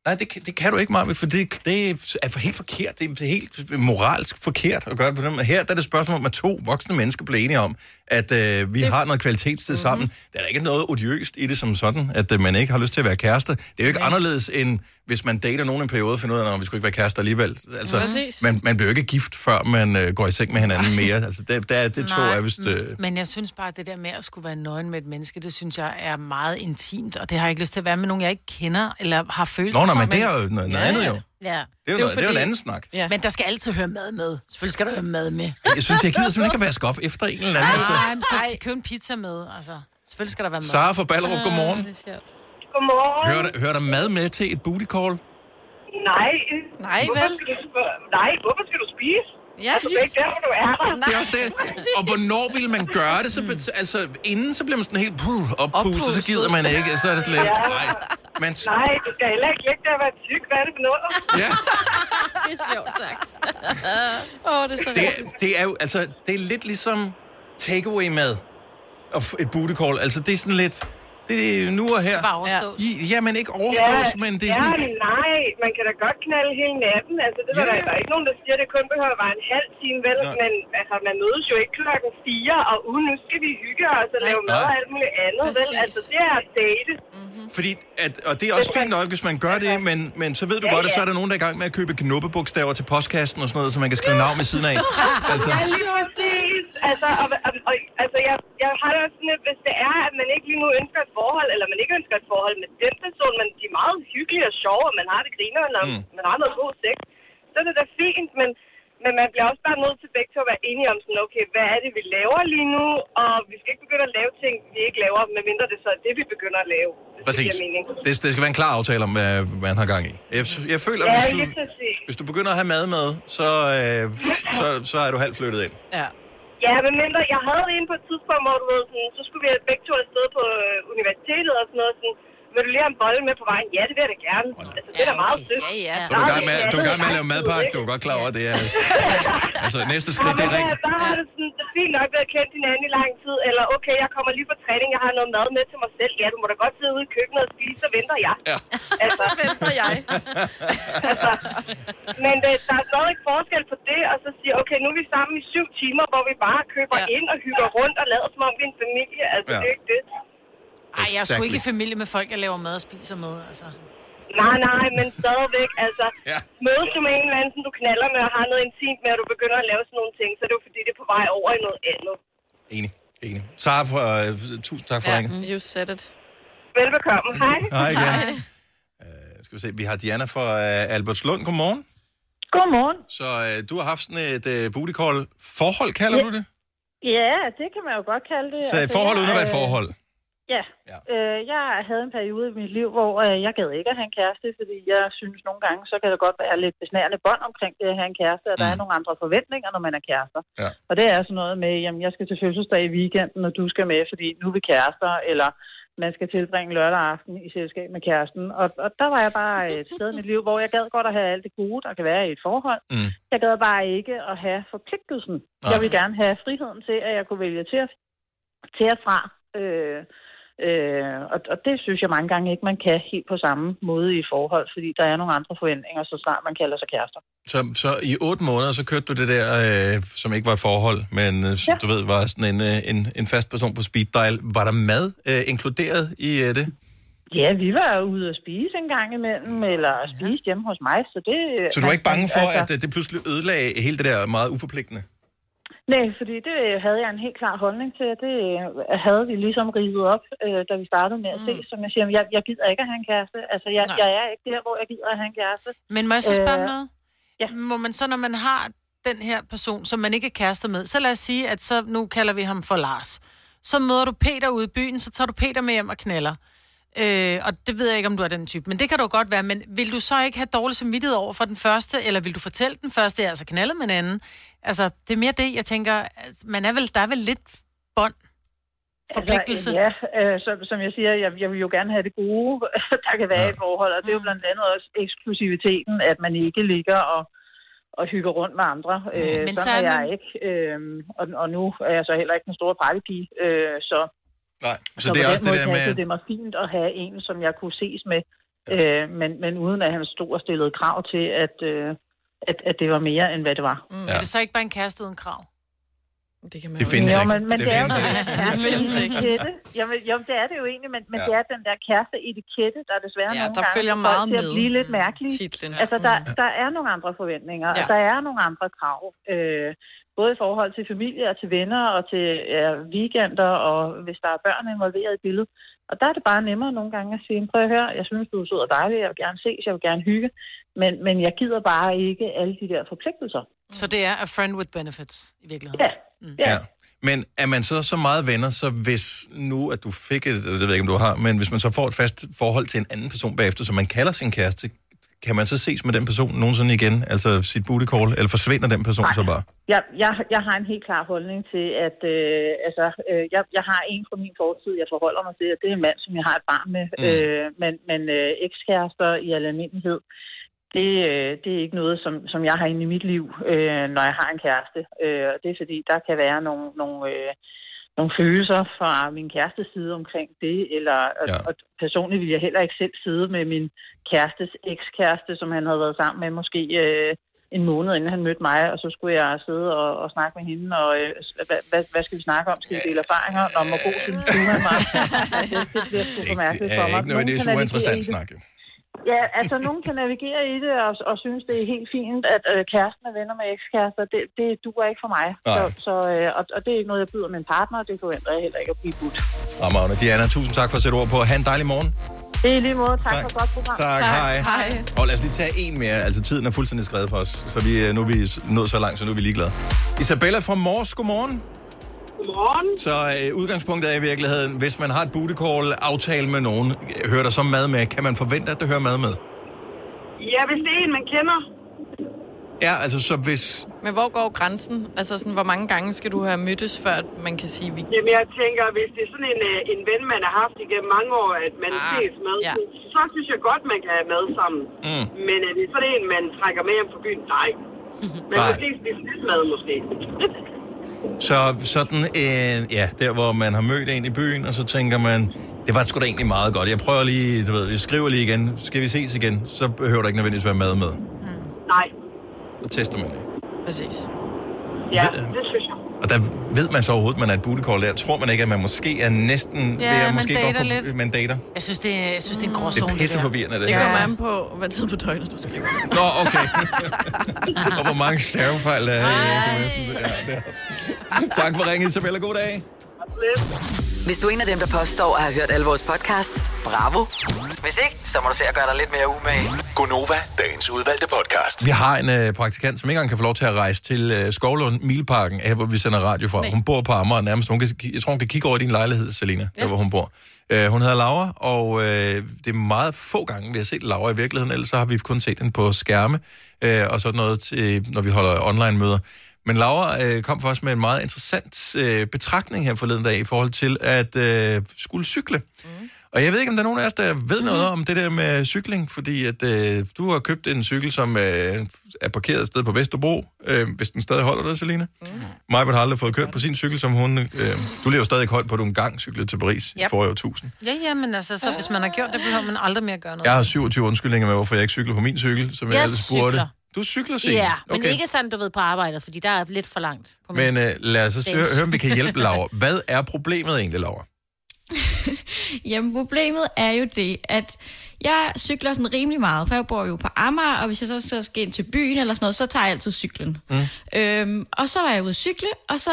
[SPEAKER 1] Nej, det, kan- det kan du ikke, Marvind, for det, det er for helt forkert. Det er helt moralsk forkert at gøre det på den måde. Her der er det spørgsmål om, at to voksne mennesker bliver enige om, at øh, vi har noget kvalitetstid
[SPEAKER 2] Mhm.
[SPEAKER 1] sammen. Der er ikke noget odiøst i det som sådan, at øh, man ikke har lyst til at være kærester. Det er jo ikke
[SPEAKER 2] Nej.
[SPEAKER 1] anderledes end, hvis man dater nogen en periode og finder ud af, at vi skulle ikke være kærester alligevel. Altså,
[SPEAKER 2] Præcis.
[SPEAKER 1] man, man bliver jo ikke gift, før man øh, går i seng med hinanden mere. Altså, det, der, det tror jeg, hvis... Øh,
[SPEAKER 3] Men jeg synes bare, at det der med at skulle være nøgen med et menneske, det synes jeg er meget intimt, og det har jeg ikke lyst til at være med nogen, jeg ikke kender, eller har følelser
[SPEAKER 1] Nå, nej, men det er jo noget, noget andet jo.
[SPEAKER 4] Ja.
[SPEAKER 1] Det er jo, noget, det er jo en anden snak.
[SPEAKER 3] Ja. Men der skal altid høre mad med. Selvfølgelig skal der høre mad med.
[SPEAKER 1] Jeg synes, jeg gider simpelthen ikke at vaske op efter en eller anden. Altså.
[SPEAKER 3] Nej, men så til købe en pizza med, altså. Selvfølgelig skal der være mad.
[SPEAKER 1] Sara fra Ballerup, godmorgen.
[SPEAKER 3] det er sjovt.
[SPEAKER 14] Godmorgen.
[SPEAKER 1] Hører der, hører der mad med til et booty call?
[SPEAKER 14] Nej.
[SPEAKER 2] Nej,
[SPEAKER 14] hvorfor
[SPEAKER 2] vel?
[SPEAKER 14] Skal du? Nej, hvorfor skal du spise?
[SPEAKER 2] Ja.
[SPEAKER 14] Altså, det er ikke der, hvor du er der.
[SPEAKER 1] Det er også det. Og hvornår vil man gøre det? Så, altså, inden så bliver man sådan helt puh, oppustet, så gider man ikke. Så er det sådan lidt, nej. Men,
[SPEAKER 14] Nej, du skal heller ikke ligge der og være tyk. Hvad er det for noget?
[SPEAKER 1] Ja. *laughs*
[SPEAKER 4] det er sjovt sagt. *laughs*
[SPEAKER 2] Åh, oh, det er så
[SPEAKER 1] det, er- det er jo, altså, det er lidt ligesom takeaway-mad. Og et booty call. Altså, det er sådan lidt, det er nu og her.
[SPEAKER 3] Bare overstås.
[SPEAKER 1] Ja, ja men ikke overstås, men det er sådan...
[SPEAKER 14] Ja, nej, man kan da godt knalde hele natten. Altså, det er
[SPEAKER 1] Ja.
[SPEAKER 14] der, der er ikke nogen, der siger, at det kun behøver at være en halv time, vel?
[SPEAKER 1] Nej.
[SPEAKER 14] Men altså, man mødes jo ikke klokken 4, og uh, nu skal vi hygge os og lave mad og alt muligt andet, vel?
[SPEAKER 2] Præcis.
[SPEAKER 14] Altså, det er at date.
[SPEAKER 1] Fordi, at, og det er også fint nok, hvis man gør det, men, men så ved du
[SPEAKER 14] Ja,
[SPEAKER 1] godt, at så
[SPEAKER 14] ja.
[SPEAKER 1] er der nogen, der er i gang med at købe knoppebogstaver til postkassen og sådan noget, så man kan skrive navn ved siden af. *laughs* Altså,
[SPEAKER 14] Ja, lige præcis. Altså, og, og, og, altså jeg, jeg har det også sådan, at hvis det er, at man ikke lige nu ønsker et forhold, eller man ikke ønsker et forhold med den person, men de er meget hyggelige og sjove, og man har det griner, og
[SPEAKER 1] Mm.
[SPEAKER 14] man har noget god sex, så er det da fint, men, men man bliver også bare nødt til begge to at være enige om sådan, okay, hvad er det, vi laver lige nu, og vi skal ikke begynde at lave ting, vi ikke laver, medmindre det så er det, vi begynder at lave. Hvis
[SPEAKER 1] Præcis.
[SPEAKER 14] Det, mening.
[SPEAKER 1] Det, det skal være en klar aftale om, hvad man har gang i. Jeg, jeg føler,
[SPEAKER 14] Ja,
[SPEAKER 1] hvis, du, hvis du begynder at have mad med, så, øh, så, så er du halvt flyttet ind.
[SPEAKER 2] Ja.
[SPEAKER 14] Ja, men mindre, jeg havde en på et tidspunkt, hvor du ved, sådan, så skulle vi begge to afsted på øh, universitetet og sådan noget, sådan, vil du lige have en bolle med på vejen? Ja, det vil jeg da gerne. Altså, det er da meget sødt. Ja, ja.
[SPEAKER 1] Er du i gang med, du er gang med at lave madpakke, du er godt klar over, at det er... *laughs* Altså, næste skridt, det er
[SPEAKER 14] rent.
[SPEAKER 1] rent.
[SPEAKER 14] Der har det sådan, det er fint nok ved at kende hinanden i lang tid, eller okay, jeg kommer lige fra træning, jeg har noget mad med til mig selv. Ja, du må da godt sidde ude i køkkenet og spise, så venter jeg.
[SPEAKER 1] Ja. *laughs*
[SPEAKER 14] Altså, *laughs*
[SPEAKER 2] så venter jeg.
[SPEAKER 14] altså, men det, der er stadig forskel på det, og så sige, okay, nu er vi sammen i syv timer, hvor vi bare køber ja. ind og hygger rundt og lader som om vi er en familie. Altså,
[SPEAKER 1] Ja.
[SPEAKER 14] det er ikke det.
[SPEAKER 3] Ej, jeg er sgu ikke i familie med folk, jeg laver mad og spiser med, altså.
[SPEAKER 14] Nej, nej, men stadigvæk, altså,
[SPEAKER 1] ja.
[SPEAKER 14] mødes du med en eller anden, som du knaller med og har noget intimt med, og du begynder at lave sådan nogle ting, så er det jo fordi, det er på vej over i noget andet.
[SPEAKER 1] Enig, enig. Sara, for, uh, tusind tak for ja. ringen.
[SPEAKER 2] You said it.
[SPEAKER 14] Velbekomme. Hej.
[SPEAKER 1] Hej igen. Uh, skal vi se, vi har Diana fra uh, Albertslund. Godmorgen.
[SPEAKER 21] Godmorgen.
[SPEAKER 1] Så uh, du har haft sådan et uh, booty call forhold, kalder
[SPEAKER 21] Ja.
[SPEAKER 1] du det?
[SPEAKER 21] Ja, det kan man jo godt kalde det.
[SPEAKER 1] Så et forhold
[SPEAKER 21] jeg,
[SPEAKER 1] uden at være et
[SPEAKER 21] øh,
[SPEAKER 1] forhold.
[SPEAKER 21] Ja. ja. Øh, jeg havde en periode i mit liv, hvor øh, jeg gad ikke at have en kæreste, fordi jeg synes nogle gange, så kan det godt være lidt besnærende bånd omkring det at have en kæreste, og der er nogle andre forventninger, når man er kærester.
[SPEAKER 1] Ja.
[SPEAKER 21] Og det er sådan noget med, jamen jeg skal til fødselsdag i weekenden, og du skal med, fordi nu er vi kærester, eller man skal tilbringe lørdag aften i selskab med kæresten. Og, og der var jeg bare et sted i mit liv, hvor jeg gad godt at have alt det gode, der kan være i et forhold.
[SPEAKER 1] Mm.
[SPEAKER 21] Jeg gad bare ikke at have forpligtelsen. Jeg vil gerne have friheden til, at jeg kunne vælge til, at- til og fra. Øh, øh, og, og det synes jeg mange gange ikke, man kan helt på samme måde i forhold, fordi der er nogle andre forventninger, så snart man kalder sig kærester.
[SPEAKER 1] Så, så i otte måneder, så kørte du det der, øh, som ikke var et forhold, men øh, ja. du ved, var sådan en, øh, en, en fast person på speed dial. Var der mad øh, inkluderet i øh, det?
[SPEAKER 21] Ja, vi var ude at spise en gang imellem, eller spise hjemme hos mig, så det...
[SPEAKER 1] Så du var ikke bange for,
[SPEAKER 21] altså,
[SPEAKER 1] at øh, det pludselig ødelagde hele det der meget uforpligtende?
[SPEAKER 21] Nej, fordi det havde jeg en helt klar holdning til, og det øh, havde vi ligesom rivet op, øh, da vi startede med at se. Som jeg siger, jeg, jeg gider ikke at have en kæreste. Altså, jeg,
[SPEAKER 3] Nej.
[SPEAKER 21] jeg er ikke der, hvor jeg gider at have en kæreste.
[SPEAKER 3] Men må jeg så spørge
[SPEAKER 21] Øh,
[SPEAKER 3] noget? Ja. Må man så, når man har den her person, som man ikke er kærester med, så lad os sige, at så nu kalder vi ham for Lars. Så møder du Peter ude i byen, så tager du Peter med hjem og knaller. Øh, og det ved jeg ikke, om du er den type, men det kan du godt være. Men vil du så ikke have dårlig samvittighed over for den første, eller vil du fortælle den første, jeg altså knaldet med en anden? Altså, det er mere det, jeg tænker, altså, man er vel, der er vel lidt bånd, forpligtelse.
[SPEAKER 21] Altså, ja, øh, som, som jeg siger, jeg, jeg vil jo gerne have det gode, *laughs* der kan være ja. i et forhold, og det er jo blandt andet også eksklusiviteten, at man ikke ligger og, og hygger rundt med andre. Øh,
[SPEAKER 3] Men
[SPEAKER 21] sådan
[SPEAKER 3] så er
[SPEAKER 21] er jeg
[SPEAKER 3] man-
[SPEAKER 21] ikke, øh, og, og nu er jeg så heller ikke den store partypige, øh, så,
[SPEAKER 1] Nej, så,
[SPEAKER 21] så
[SPEAKER 1] det er også det der med, at
[SPEAKER 21] det mig fint at have en, som jeg kunne ses med, øh, men, men uden at han stod og stillede krav til, at, øh, at, at det var mere, end hvad det var.
[SPEAKER 3] Mm. Ja. Er det så ikke bare en kæreste uden krav?
[SPEAKER 2] Det kan man
[SPEAKER 1] Det findes
[SPEAKER 21] jo,
[SPEAKER 1] ikke.
[SPEAKER 21] men, men
[SPEAKER 1] Det
[SPEAKER 21] det, er jo
[SPEAKER 1] findes
[SPEAKER 21] den
[SPEAKER 1] ikke.
[SPEAKER 21] der
[SPEAKER 2] Det findes ikke.
[SPEAKER 21] kæreste-etikette. Jamen, jo, det er det jo egentlig, men, men
[SPEAKER 1] Ja.
[SPEAKER 21] ja. det er den der kæreste-etikette, der desværre
[SPEAKER 2] Ja,
[SPEAKER 21] nogle
[SPEAKER 2] der
[SPEAKER 21] gange
[SPEAKER 2] følger meget
[SPEAKER 21] til at
[SPEAKER 2] med.
[SPEAKER 21] blive lidt mærkelige.
[SPEAKER 2] Titlen.
[SPEAKER 21] Altså, der, der er nogle andre forventninger, ja.
[SPEAKER 2] Ja.
[SPEAKER 21] og der er nogle andre krav. Øh, både i forhold til familie og til venner og til ja, weekender, og hvis der er børn involveret i billedet. Og der er det bare nemmere nogle gange at sige, prøv at høre, jeg synes, du er sød og dejlig, jeg vil gerne ses, jeg vil gerne hygge, men, men jeg gider bare ikke alle de der forpligtelser.
[SPEAKER 3] Så det er a friend with benefits, i virkeligheden?
[SPEAKER 21] Ja.
[SPEAKER 3] Mm.
[SPEAKER 1] Ja. Men er man så så meget venner, så hvis nu, at du fik et, eller det ved jeg ikke, om du har, men hvis man så får et fast forhold til en anden person bagefter, som man kalder sin kæreste, kan man så ses med den person nogensinde igen, altså sit booty call, eller forsvinder den person så bare?
[SPEAKER 21] Jeg, jeg, jeg har en helt klar holdning til, at øh, altså, øh, jeg, jeg har en fra min fortid, jeg forholder mig til, og det er en mand, som jeg har et barn med. Mm. Øh, men men øh, ekskærester i al almindelighed, det, øh, det er ikke noget, som, som jeg har inde i mit liv, øh, når jeg har en kæreste. Øh, og det er fordi, der kan være nogle, nogle, øh, nogle følelser fra min kærestes side omkring det, eller ja. og personligt vil jeg heller ikke selv sidde med min kærestes ekskæreste, som han havde været sammen med måske øh, en måned inden han mødte mig, og så skulle jeg sidde og, og snakke med hende, og øh, hvad, hvad, hvad skal vi snakke om? Skal vi dele erfaringer? Når hvor god synes du, han var? det, det bliver super mærkeligt
[SPEAKER 1] Det
[SPEAKER 21] for
[SPEAKER 1] er
[SPEAKER 21] mig.
[SPEAKER 1] ikke nødvendigvis
[SPEAKER 21] Nogen kan
[SPEAKER 1] uinteressant
[SPEAKER 21] navigere i det.
[SPEAKER 1] snak, jo.
[SPEAKER 21] Ja, altså nogen kan navigere i det og, og synes, det er helt fint, at øh, kæresten er venner med ekskærester. Det, det duer ikke for mig. Så, så, øh, og, og det er ikke noget, jeg byder min partner, og det forventer jeg heller ikke at blive budt.
[SPEAKER 1] Fremragende. Diana, tusind tak for at sætte ord på. Ha' en dejlig morgen.
[SPEAKER 21] I lige måde. Tak, tak. for et godt program.
[SPEAKER 1] Tak, hej. Og lad os lige tage en mere. Altså, tiden er fuldstændig skrevet for os. Så vi, øh, nu er vi nået så langt, så nu er vi ligeglade. Isabella fra Mors, godmorgen.
[SPEAKER 22] Godmorgen.
[SPEAKER 1] Så øh, udgangspunktet er i virkeligheden, hvis man har et booty call aftale med nogen, øh, hører der så mad med, kan man forvente, at der hører mad med?
[SPEAKER 22] Ja, hvis det er en, man kender.
[SPEAKER 1] Ja, altså så hvis...
[SPEAKER 2] Men hvor går grænsen? Altså sådan, hvor mange gange skal du have mødtes, før man kan sige, vi...
[SPEAKER 22] Jamen, jeg tænker, hvis det er sådan en, øh, en ven, man har haft igennem mange år, at man ah, ses med, ja. så, så synes jeg godt, man kan have mad sammen.
[SPEAKER 1] Mm.
[SPEAKER 22] Men er det sådan en, man trækker med hjem fra byen? Nej. *laughs* Men måske spise lidt mad, måske. *laughs*
[SPEAKER 1] Så sådan en, ja, der hvor man har mødt en i byen, og så tænker man, det var sgu da egentlig meget godt. Jeg prøver lige, du ved, jeg skriver lige igen. Skal vi ses igen? Så behøver der ikke nødvendigvis være mad med.
[SPEAKER 22] Nej.
[SPEAKER 1] Så tester man det.
[SPEAKER 2] Præcis.
[SPEAKER 22] Ja, det synes jeg.
[SPEAKER 1] Og der ved man så overhovedet, at man er et booty call der. Tror man ikke, at man måske er næsten ved
[SPEAKER 3] Ja,
[SPEAKER 1] at
[SPEAKER 3] man
[SPEAKER 1] måske
[SPEAKER 3] dater
[SPEAKER 1] på,
[SPEAKER 3] lidt.
[SPEAKER 1] man dater?
[SPEAKER 3] Jeg synes, det er, jeg synes, det er en gråzone.
[SPEAKER 1] Det er pisse forvirrende, det
[SPEAKER 2] Det
[SPEAKER 1] her.
[SPEAKER 2] kommer an på, hvad tid på døgnet du skriver.
[SPEAKER 1] Nå, okay. *laughs* og hvor mange stavefejl der er i sms'en. Ja, det er. Tak for ringen, Isabella. God dag.
[SPEAKER 5] Hvis du er en af dem, der påstår at have hørt alle vores podcasts, bravo. Hvis ikke, så må du se at gøre dig lidt mere umage.
[SPEAKER 6] Gonova, dagens udvalgte podcast.
[SPEAKER 1] Vi har en øh, praktikant, som ikke engang kan få lov til at rejse til øh, Skovlund Milparken, her hvor vi sender radio fra. Hun bor på Amager nærmest. Hun kan, jeg tror, hun kan kigge over i din lejlighed, Selina, ja. der hvor hun bor. Øh, hun hedder Laura, og øh, det er meget få gange, vi har set Laura i virkeligheden. Ellers så har vi kun set hende på skærme, øh, og sådan noget, til, når vi holder online-møder. Men Laura øh, kom for os med en meget interessant øh, betragtning her forleden dag i forhold til at øh, skulle cykle. Mm. Og jeg ved ikke, om der er nogen af os, der ved noget om det der med cykling, fordi at øh, du har købt en cykel, som øh, er parkeret et sted på Vesterbro, øh, hvis den stadig holder der, Selina. Mm. Maja har aldrig fået kørt på sin cykel, som hun... Øh, du lever stadig højt på, at du engang cyklede til Paris yep.
[SPEAKER 3] Yep.
[SPEAKER 1] for år 1000.
[SPEAKER 3] Ja, ja, men altså, så hvis man har gjort det, behøver man aldrig mere gøre noget.
[SPEAKER 1] Jeg har 27 undskyldninger med, hvorfor jeg ikke cykler på min cykel, som jeg,
[SPEAKER 4] Jeg
[SPEAKER 1] ellers spurgte.
[SPEAKER 4] cykler.
[SPEAKER 1] Du cykler, Signe?
[SPEAKER 4] Ja, men
[SPEAKER 1] okay.
[SPEAKER 4] ikke sådan, du ved, på arbejdet, fordi der er lidt for langt. På
[SPEAKER 1] Men øh, lad os høre, høre, om vi kan hjælpe Laura. *laughs* Hvad er problemet egentlig, Laura? *laughs* *laughs*
[SPEAKER 23] Jamen, problemet er jo det, at jeg cykler sådan rimelig meget, for jeg bor jo på Amager, og hvis jeg så, så skal ind til byen eller sådan noget, så tager jeg altid cyklen.
[SPEAKER 1] Mm.
[SPEAKER 23] Øhm, og så var jeg ude at cykle, og så...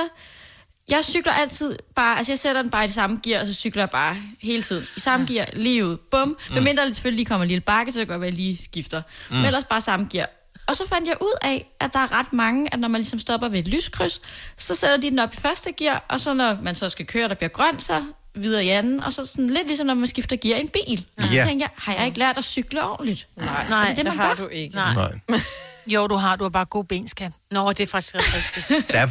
[SPEAKER 23] Jeg cykler altid bare... Altså, jeg sætter den bare i det samme gear, og så cykler jeg bare hele tiden. I samme gear, lige ud. Bum. Mm. Men mindre selvfølgelig lige kommer en lille bakke, så det kan godt være, at jeg lige skifter. Mm. Men ellers bare samme gear. Og så fandt jeg ud af, at der er ret mange, at når man ligesom stopper ved et lyskryds, så sætter de den op i første gear, og så når man så skal køre, der bliver grønt, så videre i anden, og så sådan lidt ligesom, når man skifter gear i en bil. Og så
[SPEAKER 3] Ja.
[SPEAKER 23] tænker jeg, har jeg ikke lært at cykle ordentligt? Nej,
[SPEAKER 3] Nej,
[SPEAKER 23] det, det, man
[SPEAKER 3] har
[SPEAKER 23] gør?
[SPEAKER 3] du ikke.
[SPEAKER 23] Nej.
[SPEAKER 1] Nej. *laughs*
[SPEAKER 3] Jo, du har. Du har bare god benskat.
[SPEAKER 4] Nå, det er faktisk ret rigtigt. *laughs*
[SPEAKER 1] Der er,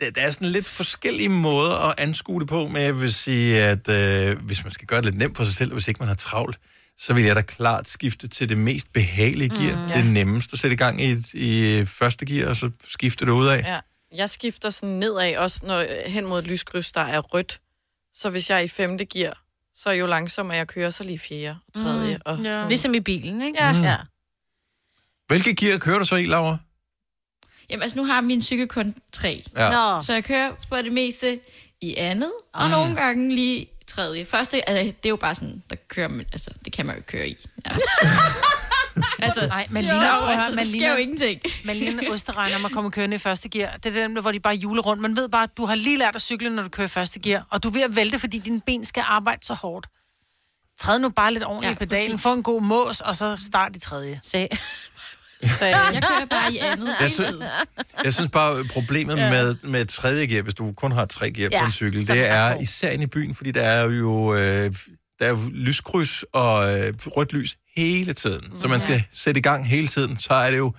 [SPEAKER 1] der, der er sådan lidt forskellige måder at anskue det på, men jeg vil sige, at øh, hvis man skal gøre det lidt nemt for sig selv, hvis ikke man har travlt, så vil jeg da klart skifte til det mest behagelige gear.
[SPEAKER 2] Mm, ja.
[SPEAKER 1] Det nemmeste at sætte i gang i, i første gear, og så skifte det ud af.
[SPEAKER 2] Ja. Jeg skifter sådan nedad, også når, hen mod et lyskryds, der er rødt. Så hvis jeg er i femte gear, så jo langsommere jeg kører, så lige fjerde og tredje.
[SPEAKER 4] Mm,
[SPEAKER 2] og
[SPEAKER 4] ja. Ligesom i bilen, ikke?
[SPEAKER 2] Ja.
[SPEAKER 1] Mm.
[SPEAKER 2] ja.
[SPEAKER 1] Hvilke gear kører du så i, Laura?
[SPEAKER 23] Jamen, altså, nu har min cykel kun tre.
[SPEAKER 1] Ja.
[SPEAKER 23] Nå. Så jeg kører for det meste i andet, og
[SPEAKER 1] Mm.
[SPEAKER 23] nogle gange lige tredje. Første, altså, det er jo bare sådan, der kører man, altså, det kan man jo køre i. nærmest. *laughs* *laughs* altså,
[SPEAKER 3] Nej, man *laughs*
[SPEAKER 23] jo,
[SPEAKER 3] ligner,
[SPEAKER 23] altså, der sker jo ingenting. *laughs*
[SPEAKER 3] Man ligner en osteregner, man kommer kørende i første gear. Det er den, hvor de bare juler rundt. Man ved bare, at du har lige lært at cykle, når du kører i første gear, og du er ved at vælte, fordi dine ben skal arbejde så hårdt. Træd nu bare lidt ordentligt
[SPEAKER 23] Ja,
[SPEAKER 3] i pedalen,
[SPEAKER 23] præcis.
[SPEAKER 3] få en god mås, og så start i tredje.
[SPEAKER 4] Se.
[SPEAKER 23] Så jeg kører bare i andet.
[SPEAKER 1] Jeg synes, jeg synes bare, problemet
[SPEAKER 23] Ja.
[SPEAKER 1] med, med tredje gear, hvis du kun har tre gear ja, på en cykel,
[SPEAKER 23] er
[SPEAKER 1] det er
[SPEAKER 23] god.
[SPEAKER 1] især inde i byen, fordi der er jo, øh, der er lyskryds og øh, rødt lys hele tiden. Så man skal sætte i gang hele tiden. Så er det jo...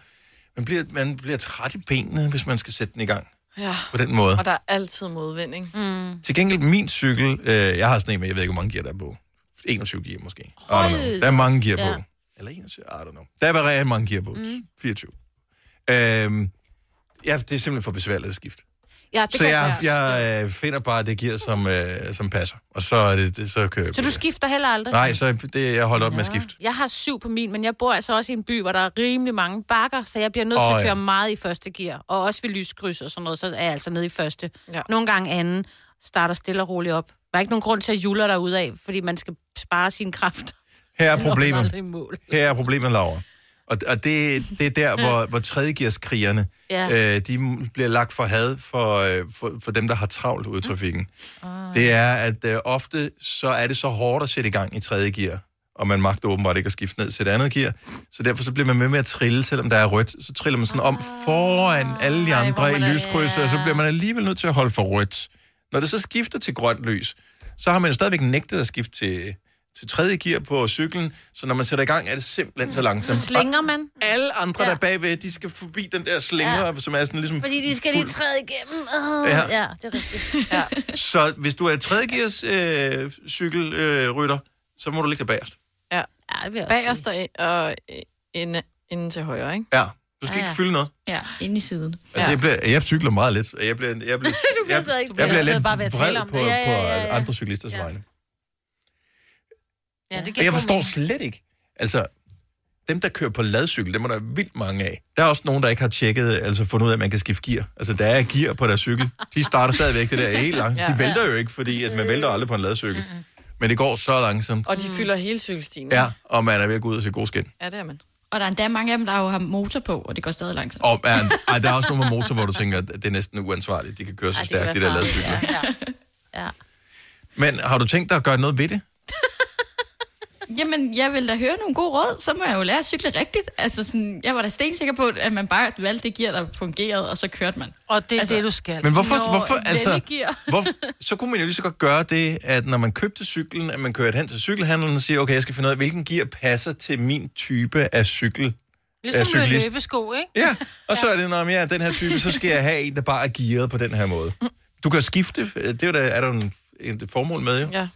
[SPEAKER 1] Man bliver, man bliver træt i benene, hvis man skal sætte den i gang
[SPEAKER 2] Ja.
[SPEAKER 1] på den måde.
[SPEAKER 2] Og der er altid modvinding.
[SPEAKER 23] Mm.
[SPEAKER 1] Til gengæld, min cykel, øh, jeg har sådan en med, jeg ved ikke, hvor mange gear der er på. 21 gear måske.
[SPEAKER 2] Hold
[SPEAKER 1] Der er mange gear
[SPEAKER 2] Ja.
[SPEAKER 1] på. Eller 21, I don't know. Der er bare rigtig mange gear på. Mm. 24. Øhm, ja, det er simpelthen for besværligt at skifte.
[SPEAKER 4] Ja, det
[SPEAKER 1] så
[SPEAKER 4] kan
[SPEAKER 1] jeg, jeg øh, finder bare det gear, som, øh, som passer. Og så er det, det så kører jeg
[SPEAKER 4] Så
[SPEAKER 1] på
[SPEAKER 4] du
[SPEAKER 1] det.
[SPEAKER 4] skifter heller aldrig?
[SPEAKER 1] Nej, så det, jeg holder op med at skifte.
[SPEAKER 4] Jeg har syv på min, men jeg bor altså også i en by, hvor der er rimelig mange bakker, så jeg bliver nødt
[SPEAKER 1] Åh,
[SPEAKER 4] til at
[SPEAKER 1] ja.
[SPEAKER 4] køre meget i første gear. Og også ved lyskryds og sådan noget, så er jeg altså nede i første.
[SPEAKER 2] Ja.
[SPEAKER 4] Nogle gange anden, starter stille og roligt op. Der er ikke nogen grund til at jule dig af, fordi man skal spare sine kræfter.
[SPEAKER 1] Her er *laughs*
[SPEAKER 4] Når man
[SPEAKER 1] problemet.
[SPEAKER 4] aldrig er i mål.
[SPEAKER 1] Her er problemet, Laura. Og, og det, det er der, *laughs* hvor, hvor tredjegearskrigerne,
[SPEAKER 4] Ja.
[SPEAKER 1] øh, de bliver lagt for had for, øh, for, for dem, der har travlt ude i trafikken.
[SPEAKER 4] Ah.
[SPEAKER 1] Det er, at øh, ofte så er det så hårdt at sætte i gang i tredje gear. og man magter åbenbart ikke at skifte ned til et andet gear. Så derfor så bliver man med med at trille, selvom der er rødt. Så triller man sådan om foran alle de andre i lyskrydset, og så bliver man alligevel nødt til at holde for rødt. Når det så skifter til grønt lys, så har man jo stadigvæk nægtet at skifte til, til tredje gear på cyklen, så når man sætter i gang, er det simpelthen så langsomt.
[SPEAKER 4] Så slænger man.
[SPEAKER 1] Og alle andre, ja. der er bagved, de skal forbi den der slinger, ja. som er sådan ligesom...
[SPEAKER 4] Fordi de skal lige
[SPEAKER 1] fuld-
[SPEAKER 4] træde igennem. Uh,
[SPEAKER 1] Ja.
[SPEAKER 4] ja. ja, det er rigtigt. Ja.
[SPEAKER 1] Så hvis du er tredje gears øh, cykelrytter, øh, rytter, så må du ligge der bagerst.
[SPEAKER 2] Ja.
[SPEAKER 4] ja det vil jeg
[SPEAKER 2] Bagerst og, og inden, inden til højre, ikke?
[SPEAKER 1] Ja, du skal
[SPEAKER 2] Ja,
[SPEAKER 1] ikke
[SPEAKER 2] ja.
[SPEAKER 1] fylde noget.
[SPEAKER 23] Ja, inde i siden.
[SPEAKER 1] Altså, jeg, bliver, jeg cykler meget lidt, og jeg bliver, jeg bliver, *laughs*
[SPEAKER 23] Du bliver
[SPEAKER 1] jeg, jeg,
[SPEAKER 23] Du
[SPEAKER 1] bliver lidt
[SPEAKER 23] bare ved at tale om
[SPEAKER 1] på,
[SPEAKER 23] det. Ja, ja,
[SPEAKER 1] på
[SPEAKER 23] ja, ja.
[SPEAKER 1] andre cyklisters vegne.
[SPEAKER 3] Ja, det
[SPEAKER 1] Og jeg forstår slet ikke. Altså, dem, der kører på ladcykel, dem er der vildt mange af. Der er også nogen, der ikke har tjekket, altså fundet ud af, at man kan skifte gear. Altså, der er gear på deres cykel. De starter stadigvæk det der helt langt.
[SPEAKER 2] Ja.
[SPEAKER 1] De vælter jo ikke, fordi at man vælter aldrig på en ladcykel. Men det går så langsomt.
[SPEAKER 2] Og de fylder hele cykelstien.
[SPEAKER 1] Ja, og man er ved at gå ud og se god skin.
[SPEAKER 2] Ja, det er man.
[SPEAKER 23] Og der er endda mange af dem, der jo har motor på, og det går stadig langsomt.
[SPEAKER 1] Og er, ej, der er også nogle med motor, hvor du tænker, at det er næsten uansvarligt. De kan køre så
[SPEAKER 23] kan
[SPEAKER 1] stærkt, de der ladcykler.
[SPEAKER 23] Ja. ja.
[SPEAKER 1] Men har du tænkt dig at gøre noget ved det?
[SPEAKER 23] Jamen, jeg vil da høre nogle gode råd, så må jeg jo lære at cykle rigtigt. Altså, sådan, jeg var da stensikker på, at man bare valgte det gear, der fungerede, og så kørte man.
[SPEAKER 3] Og det er altså, det, du skal.
[SPEAKER 1] Men hvorfor,
[SPEAKER 23] Nå,
[SPEAKER 1] hvorfor altså, *laughs* hvor, så kunne man jo lige så godt gøre det, at når man købte cyklen, at man kører hen til cykelhandleren og siger, okay, jeg skal finde ud af, hvilken gear passer til min type af cykel.
[SPEAKER 3] Ligesom med løbesko, ikke?
[SPEAKER 1] Ja, og så er det, når jeg er den her type, så skal jeg have en, der bare er gearet på den her måde. Du kan skifte, det er, jo der, er der en, en formål med, jo.
[SPEAKER 2] Ja,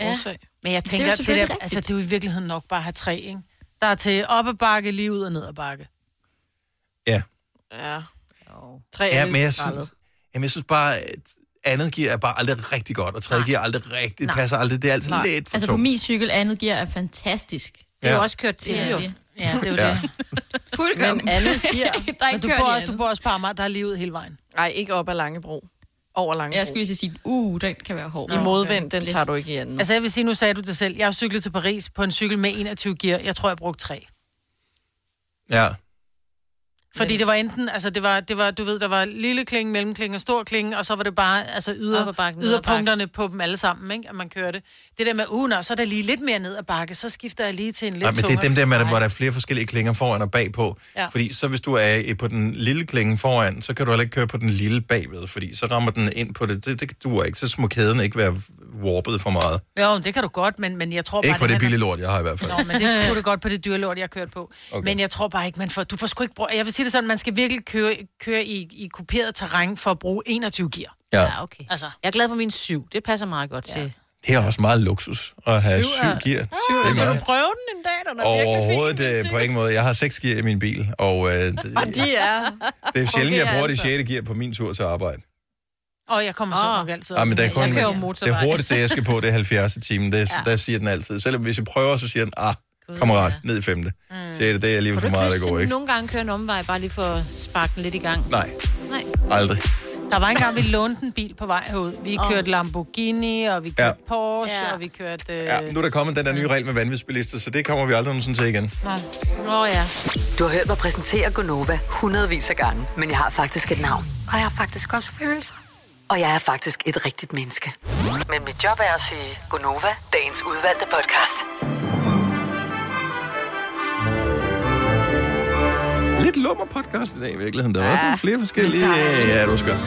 [SPEAKER 2] en
[SPEAKER 3] Ja.
[SPEAKER 2] årsag.
[SPEAKER 3] Men jeg
[SPEAKER 2] Det er
[SPEAKER 3] tænker,
[SPEAKER 2] jo
[SPEAKER 3] det, det,
[SPEAKER 2] selvfølgelig
[SPEAKER 3] der,
[SPEAKER 2] rigtigt.
[SPEAKER 3] altså, det er jo i virkeligheden nok bare at have tre, ikke? Der er til op ad bakke, lige ud og ned ad bakke.
[SPEAKER 1] Ja.
[SPEAKER 2] Ja. Tre
[SPEAKER 1] Ja,
[SPEAKER 2] er
[SPEAKER 1] men jeg synes, jamen, jeg synes bare, at andet gear er bare aldrig rigtig godt, og tredje gear er aldrig rigtig,
[SPEAKER 23] Nej.
[SPEAKER 1] passer aldrig. Det er altid
[SPEAKER 23] Nej.
[SPEAKER 1] lidt for
[SPEAKER 23] Altså på
[SPEAKER 1] tungt.
[SPEAKER 23] min cykel, andet gear er fantastisk.
[SPEAKER 1] Det er jo
[SPEAKER 23] også kørt til,
[SPEAKER 3] Ja,
[SPEAKER 23] jo.
[SPEAKER 3] det- ja, det er jo
[SPEAKER 1] Ja.
[SPEAKER 3] det. *laughs*
[SPEAKER 23] Fuldkommen.
[SPEAKER 3] Men andet gear. *laughs*
[SPEAKER 23] Der er
[SPEAKER 3] Men du bor, du bor også på Amager, der er lige ud hele vejen.
[SPEAKER 2] Nej, ikke op ad Langebro. Over Langebro.
[SPEAKER 23] Jeg skulle lige sige, uh, den kan være hård.
[SPEAKER 2] I modvind, den tager du ikke i anden.
[SPEAKER 3] Altså jeg vil sige, nu sagde du det selv. Jeg har cyklet til Paris på en cykel med 21 gear. Jeg tror, jeg brugte tre.
[SPEAKER 1] Ja.
[SPEAKER 3] Fordi det var enten, altså det var, det var, du ved, der var lille klinge, mellemklinge og stor klinge, og så var det bare, altså
[SPEAKER 4] Op
[SPEAKER 3] yder,
[SPEAKER 4] bakken, ned ad
[SPEAKER 3] yderpunkterne på dem alle sammen, ikke? At man kørte. Det der med, uh, nå, så er der lige lidt mere ned ad bakke, så skifter jeg lige til en lidt
[SPEAKER 1] Nej, men det er dem der, med, hvor der er flere forskellige klinger foran og bagpå.
[SPEAKER 3] Ja.
[SPEAKER 1] Fordi så hvis du er på den lille klinge foran, så kan du heller ikke køre på den lille bagved, fordi så rammer den ind på det. Det, det duer ikke. Så må kæden ikke være warpet for meget.
[SPEAKER 3] Jo, det kan du godt, men, men jeg tror bare...
[SPEAKER 1] Ikke på det
[SPEAKER 3] handler-
[SPEAKER 1] billige lort, jeg har i hvert fald.
[SPEAKER 3] Nå, men det *laughs* kunne du godt på det dyre lort, jeg har kørt på.
[SPEAKER 1] Okay.
[SPEAKER 3] Men jeg tror bare ikke, man får... Du får sgu ikke brug... Jeg vil sige det sådan, man skal virkelig køre, køre i, i kuperet terræn for at bruge 21 gear.
[SPEAKER 1] Ja.
[SPEAKER 4] Ja, okay.
[SPEAKER 3] Altså.
[SPEAKER 4] Jeg er glad for min syv. Det passer meget godt ja. til.
[SPEAKER 1] Det er også meget luksus at have
[SPEAKER 4] Syv
[SPEAKER 1] syv gear.
[SPEAKER 4] Syv er-
[SPEAKER 1] det er
[SPEAKER 4] Kan
[SPEAKER 1] meget.
[SPEAKER 4] du prøve den en dag, den er.
[SPEAKER 1] Overhovedet øh, på ingen måde. Jeg har seks gear i min bil, og øh, det,
[SPEAKER 2] Og de er...
[SPEAKER 1] det er sjældent, jeg bruger det
[SPEAKER 3] altså.
[SPEAKER 1] sjette gear på min tur til arbejde.
[SPEAKER 3] Og jeg kommer så nok altid...
[SPEAKER 1] Ja, men der er kun,
[SPEAKER 3] jeg
[SPEAKER 1] det hurtigste, jeg skal på, det er 70 i timen. Det,
[SPEAKER 3] Ja.
[SPEAKER 1] Der siger den altid. Selvom hvis jeg prøver, så siger den, ah, kammerat, ned i femte. Mm. Så det, det er alligevel for meget, der går, ikke?
[SPEAKER 4] nogle gange køre en omvej, bare lige for at sparke den lidt i gang?
[SPEAKER 1] Nej,
[SPEAKER 4] Nej.
[SPEAKER 1] aldrig.
[SPEAKER 3] Der var engang, vi lånte en bil på vej herud. Vi
[SPEAKER 4] Åh.
[SPEAKER 3] kørte Lamborghini, og vi kørte Ja. Porsche,
[SPEAKER 4] Ja.
[SPEAKER 3] og vi kørte... Øh...
[SPEAKER 1] Ja, nu er der kommet den der nye regel med vanvidsbilister, så det kommer vi aldrig nogensinde til igen.
[SPEAKER 4] Åh oh, ja.
[SPEAKER 5] Du har hørt mig præsentere Gonova hundredvis af gange, men jeg har faktisk et navn. Og jeg har faktisk også følelser. Og jeg er faktisk et rigtigt menneske. Men mit job er at sige Gonova, dagens udvalgte podcast.
[SPEAKER 1] Lidt lummer podcast i dag i virkeligheden. Der var også flere forskellige... Ja, det var skønt.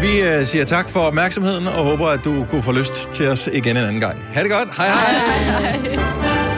[SPEAKER 1] Vi øh, siger tak for opmærksomheden og håber, at du kunne få lyst til os igen en anden gang. Ha' det godt. Hej hej.
[SPEAKER 2] Hej.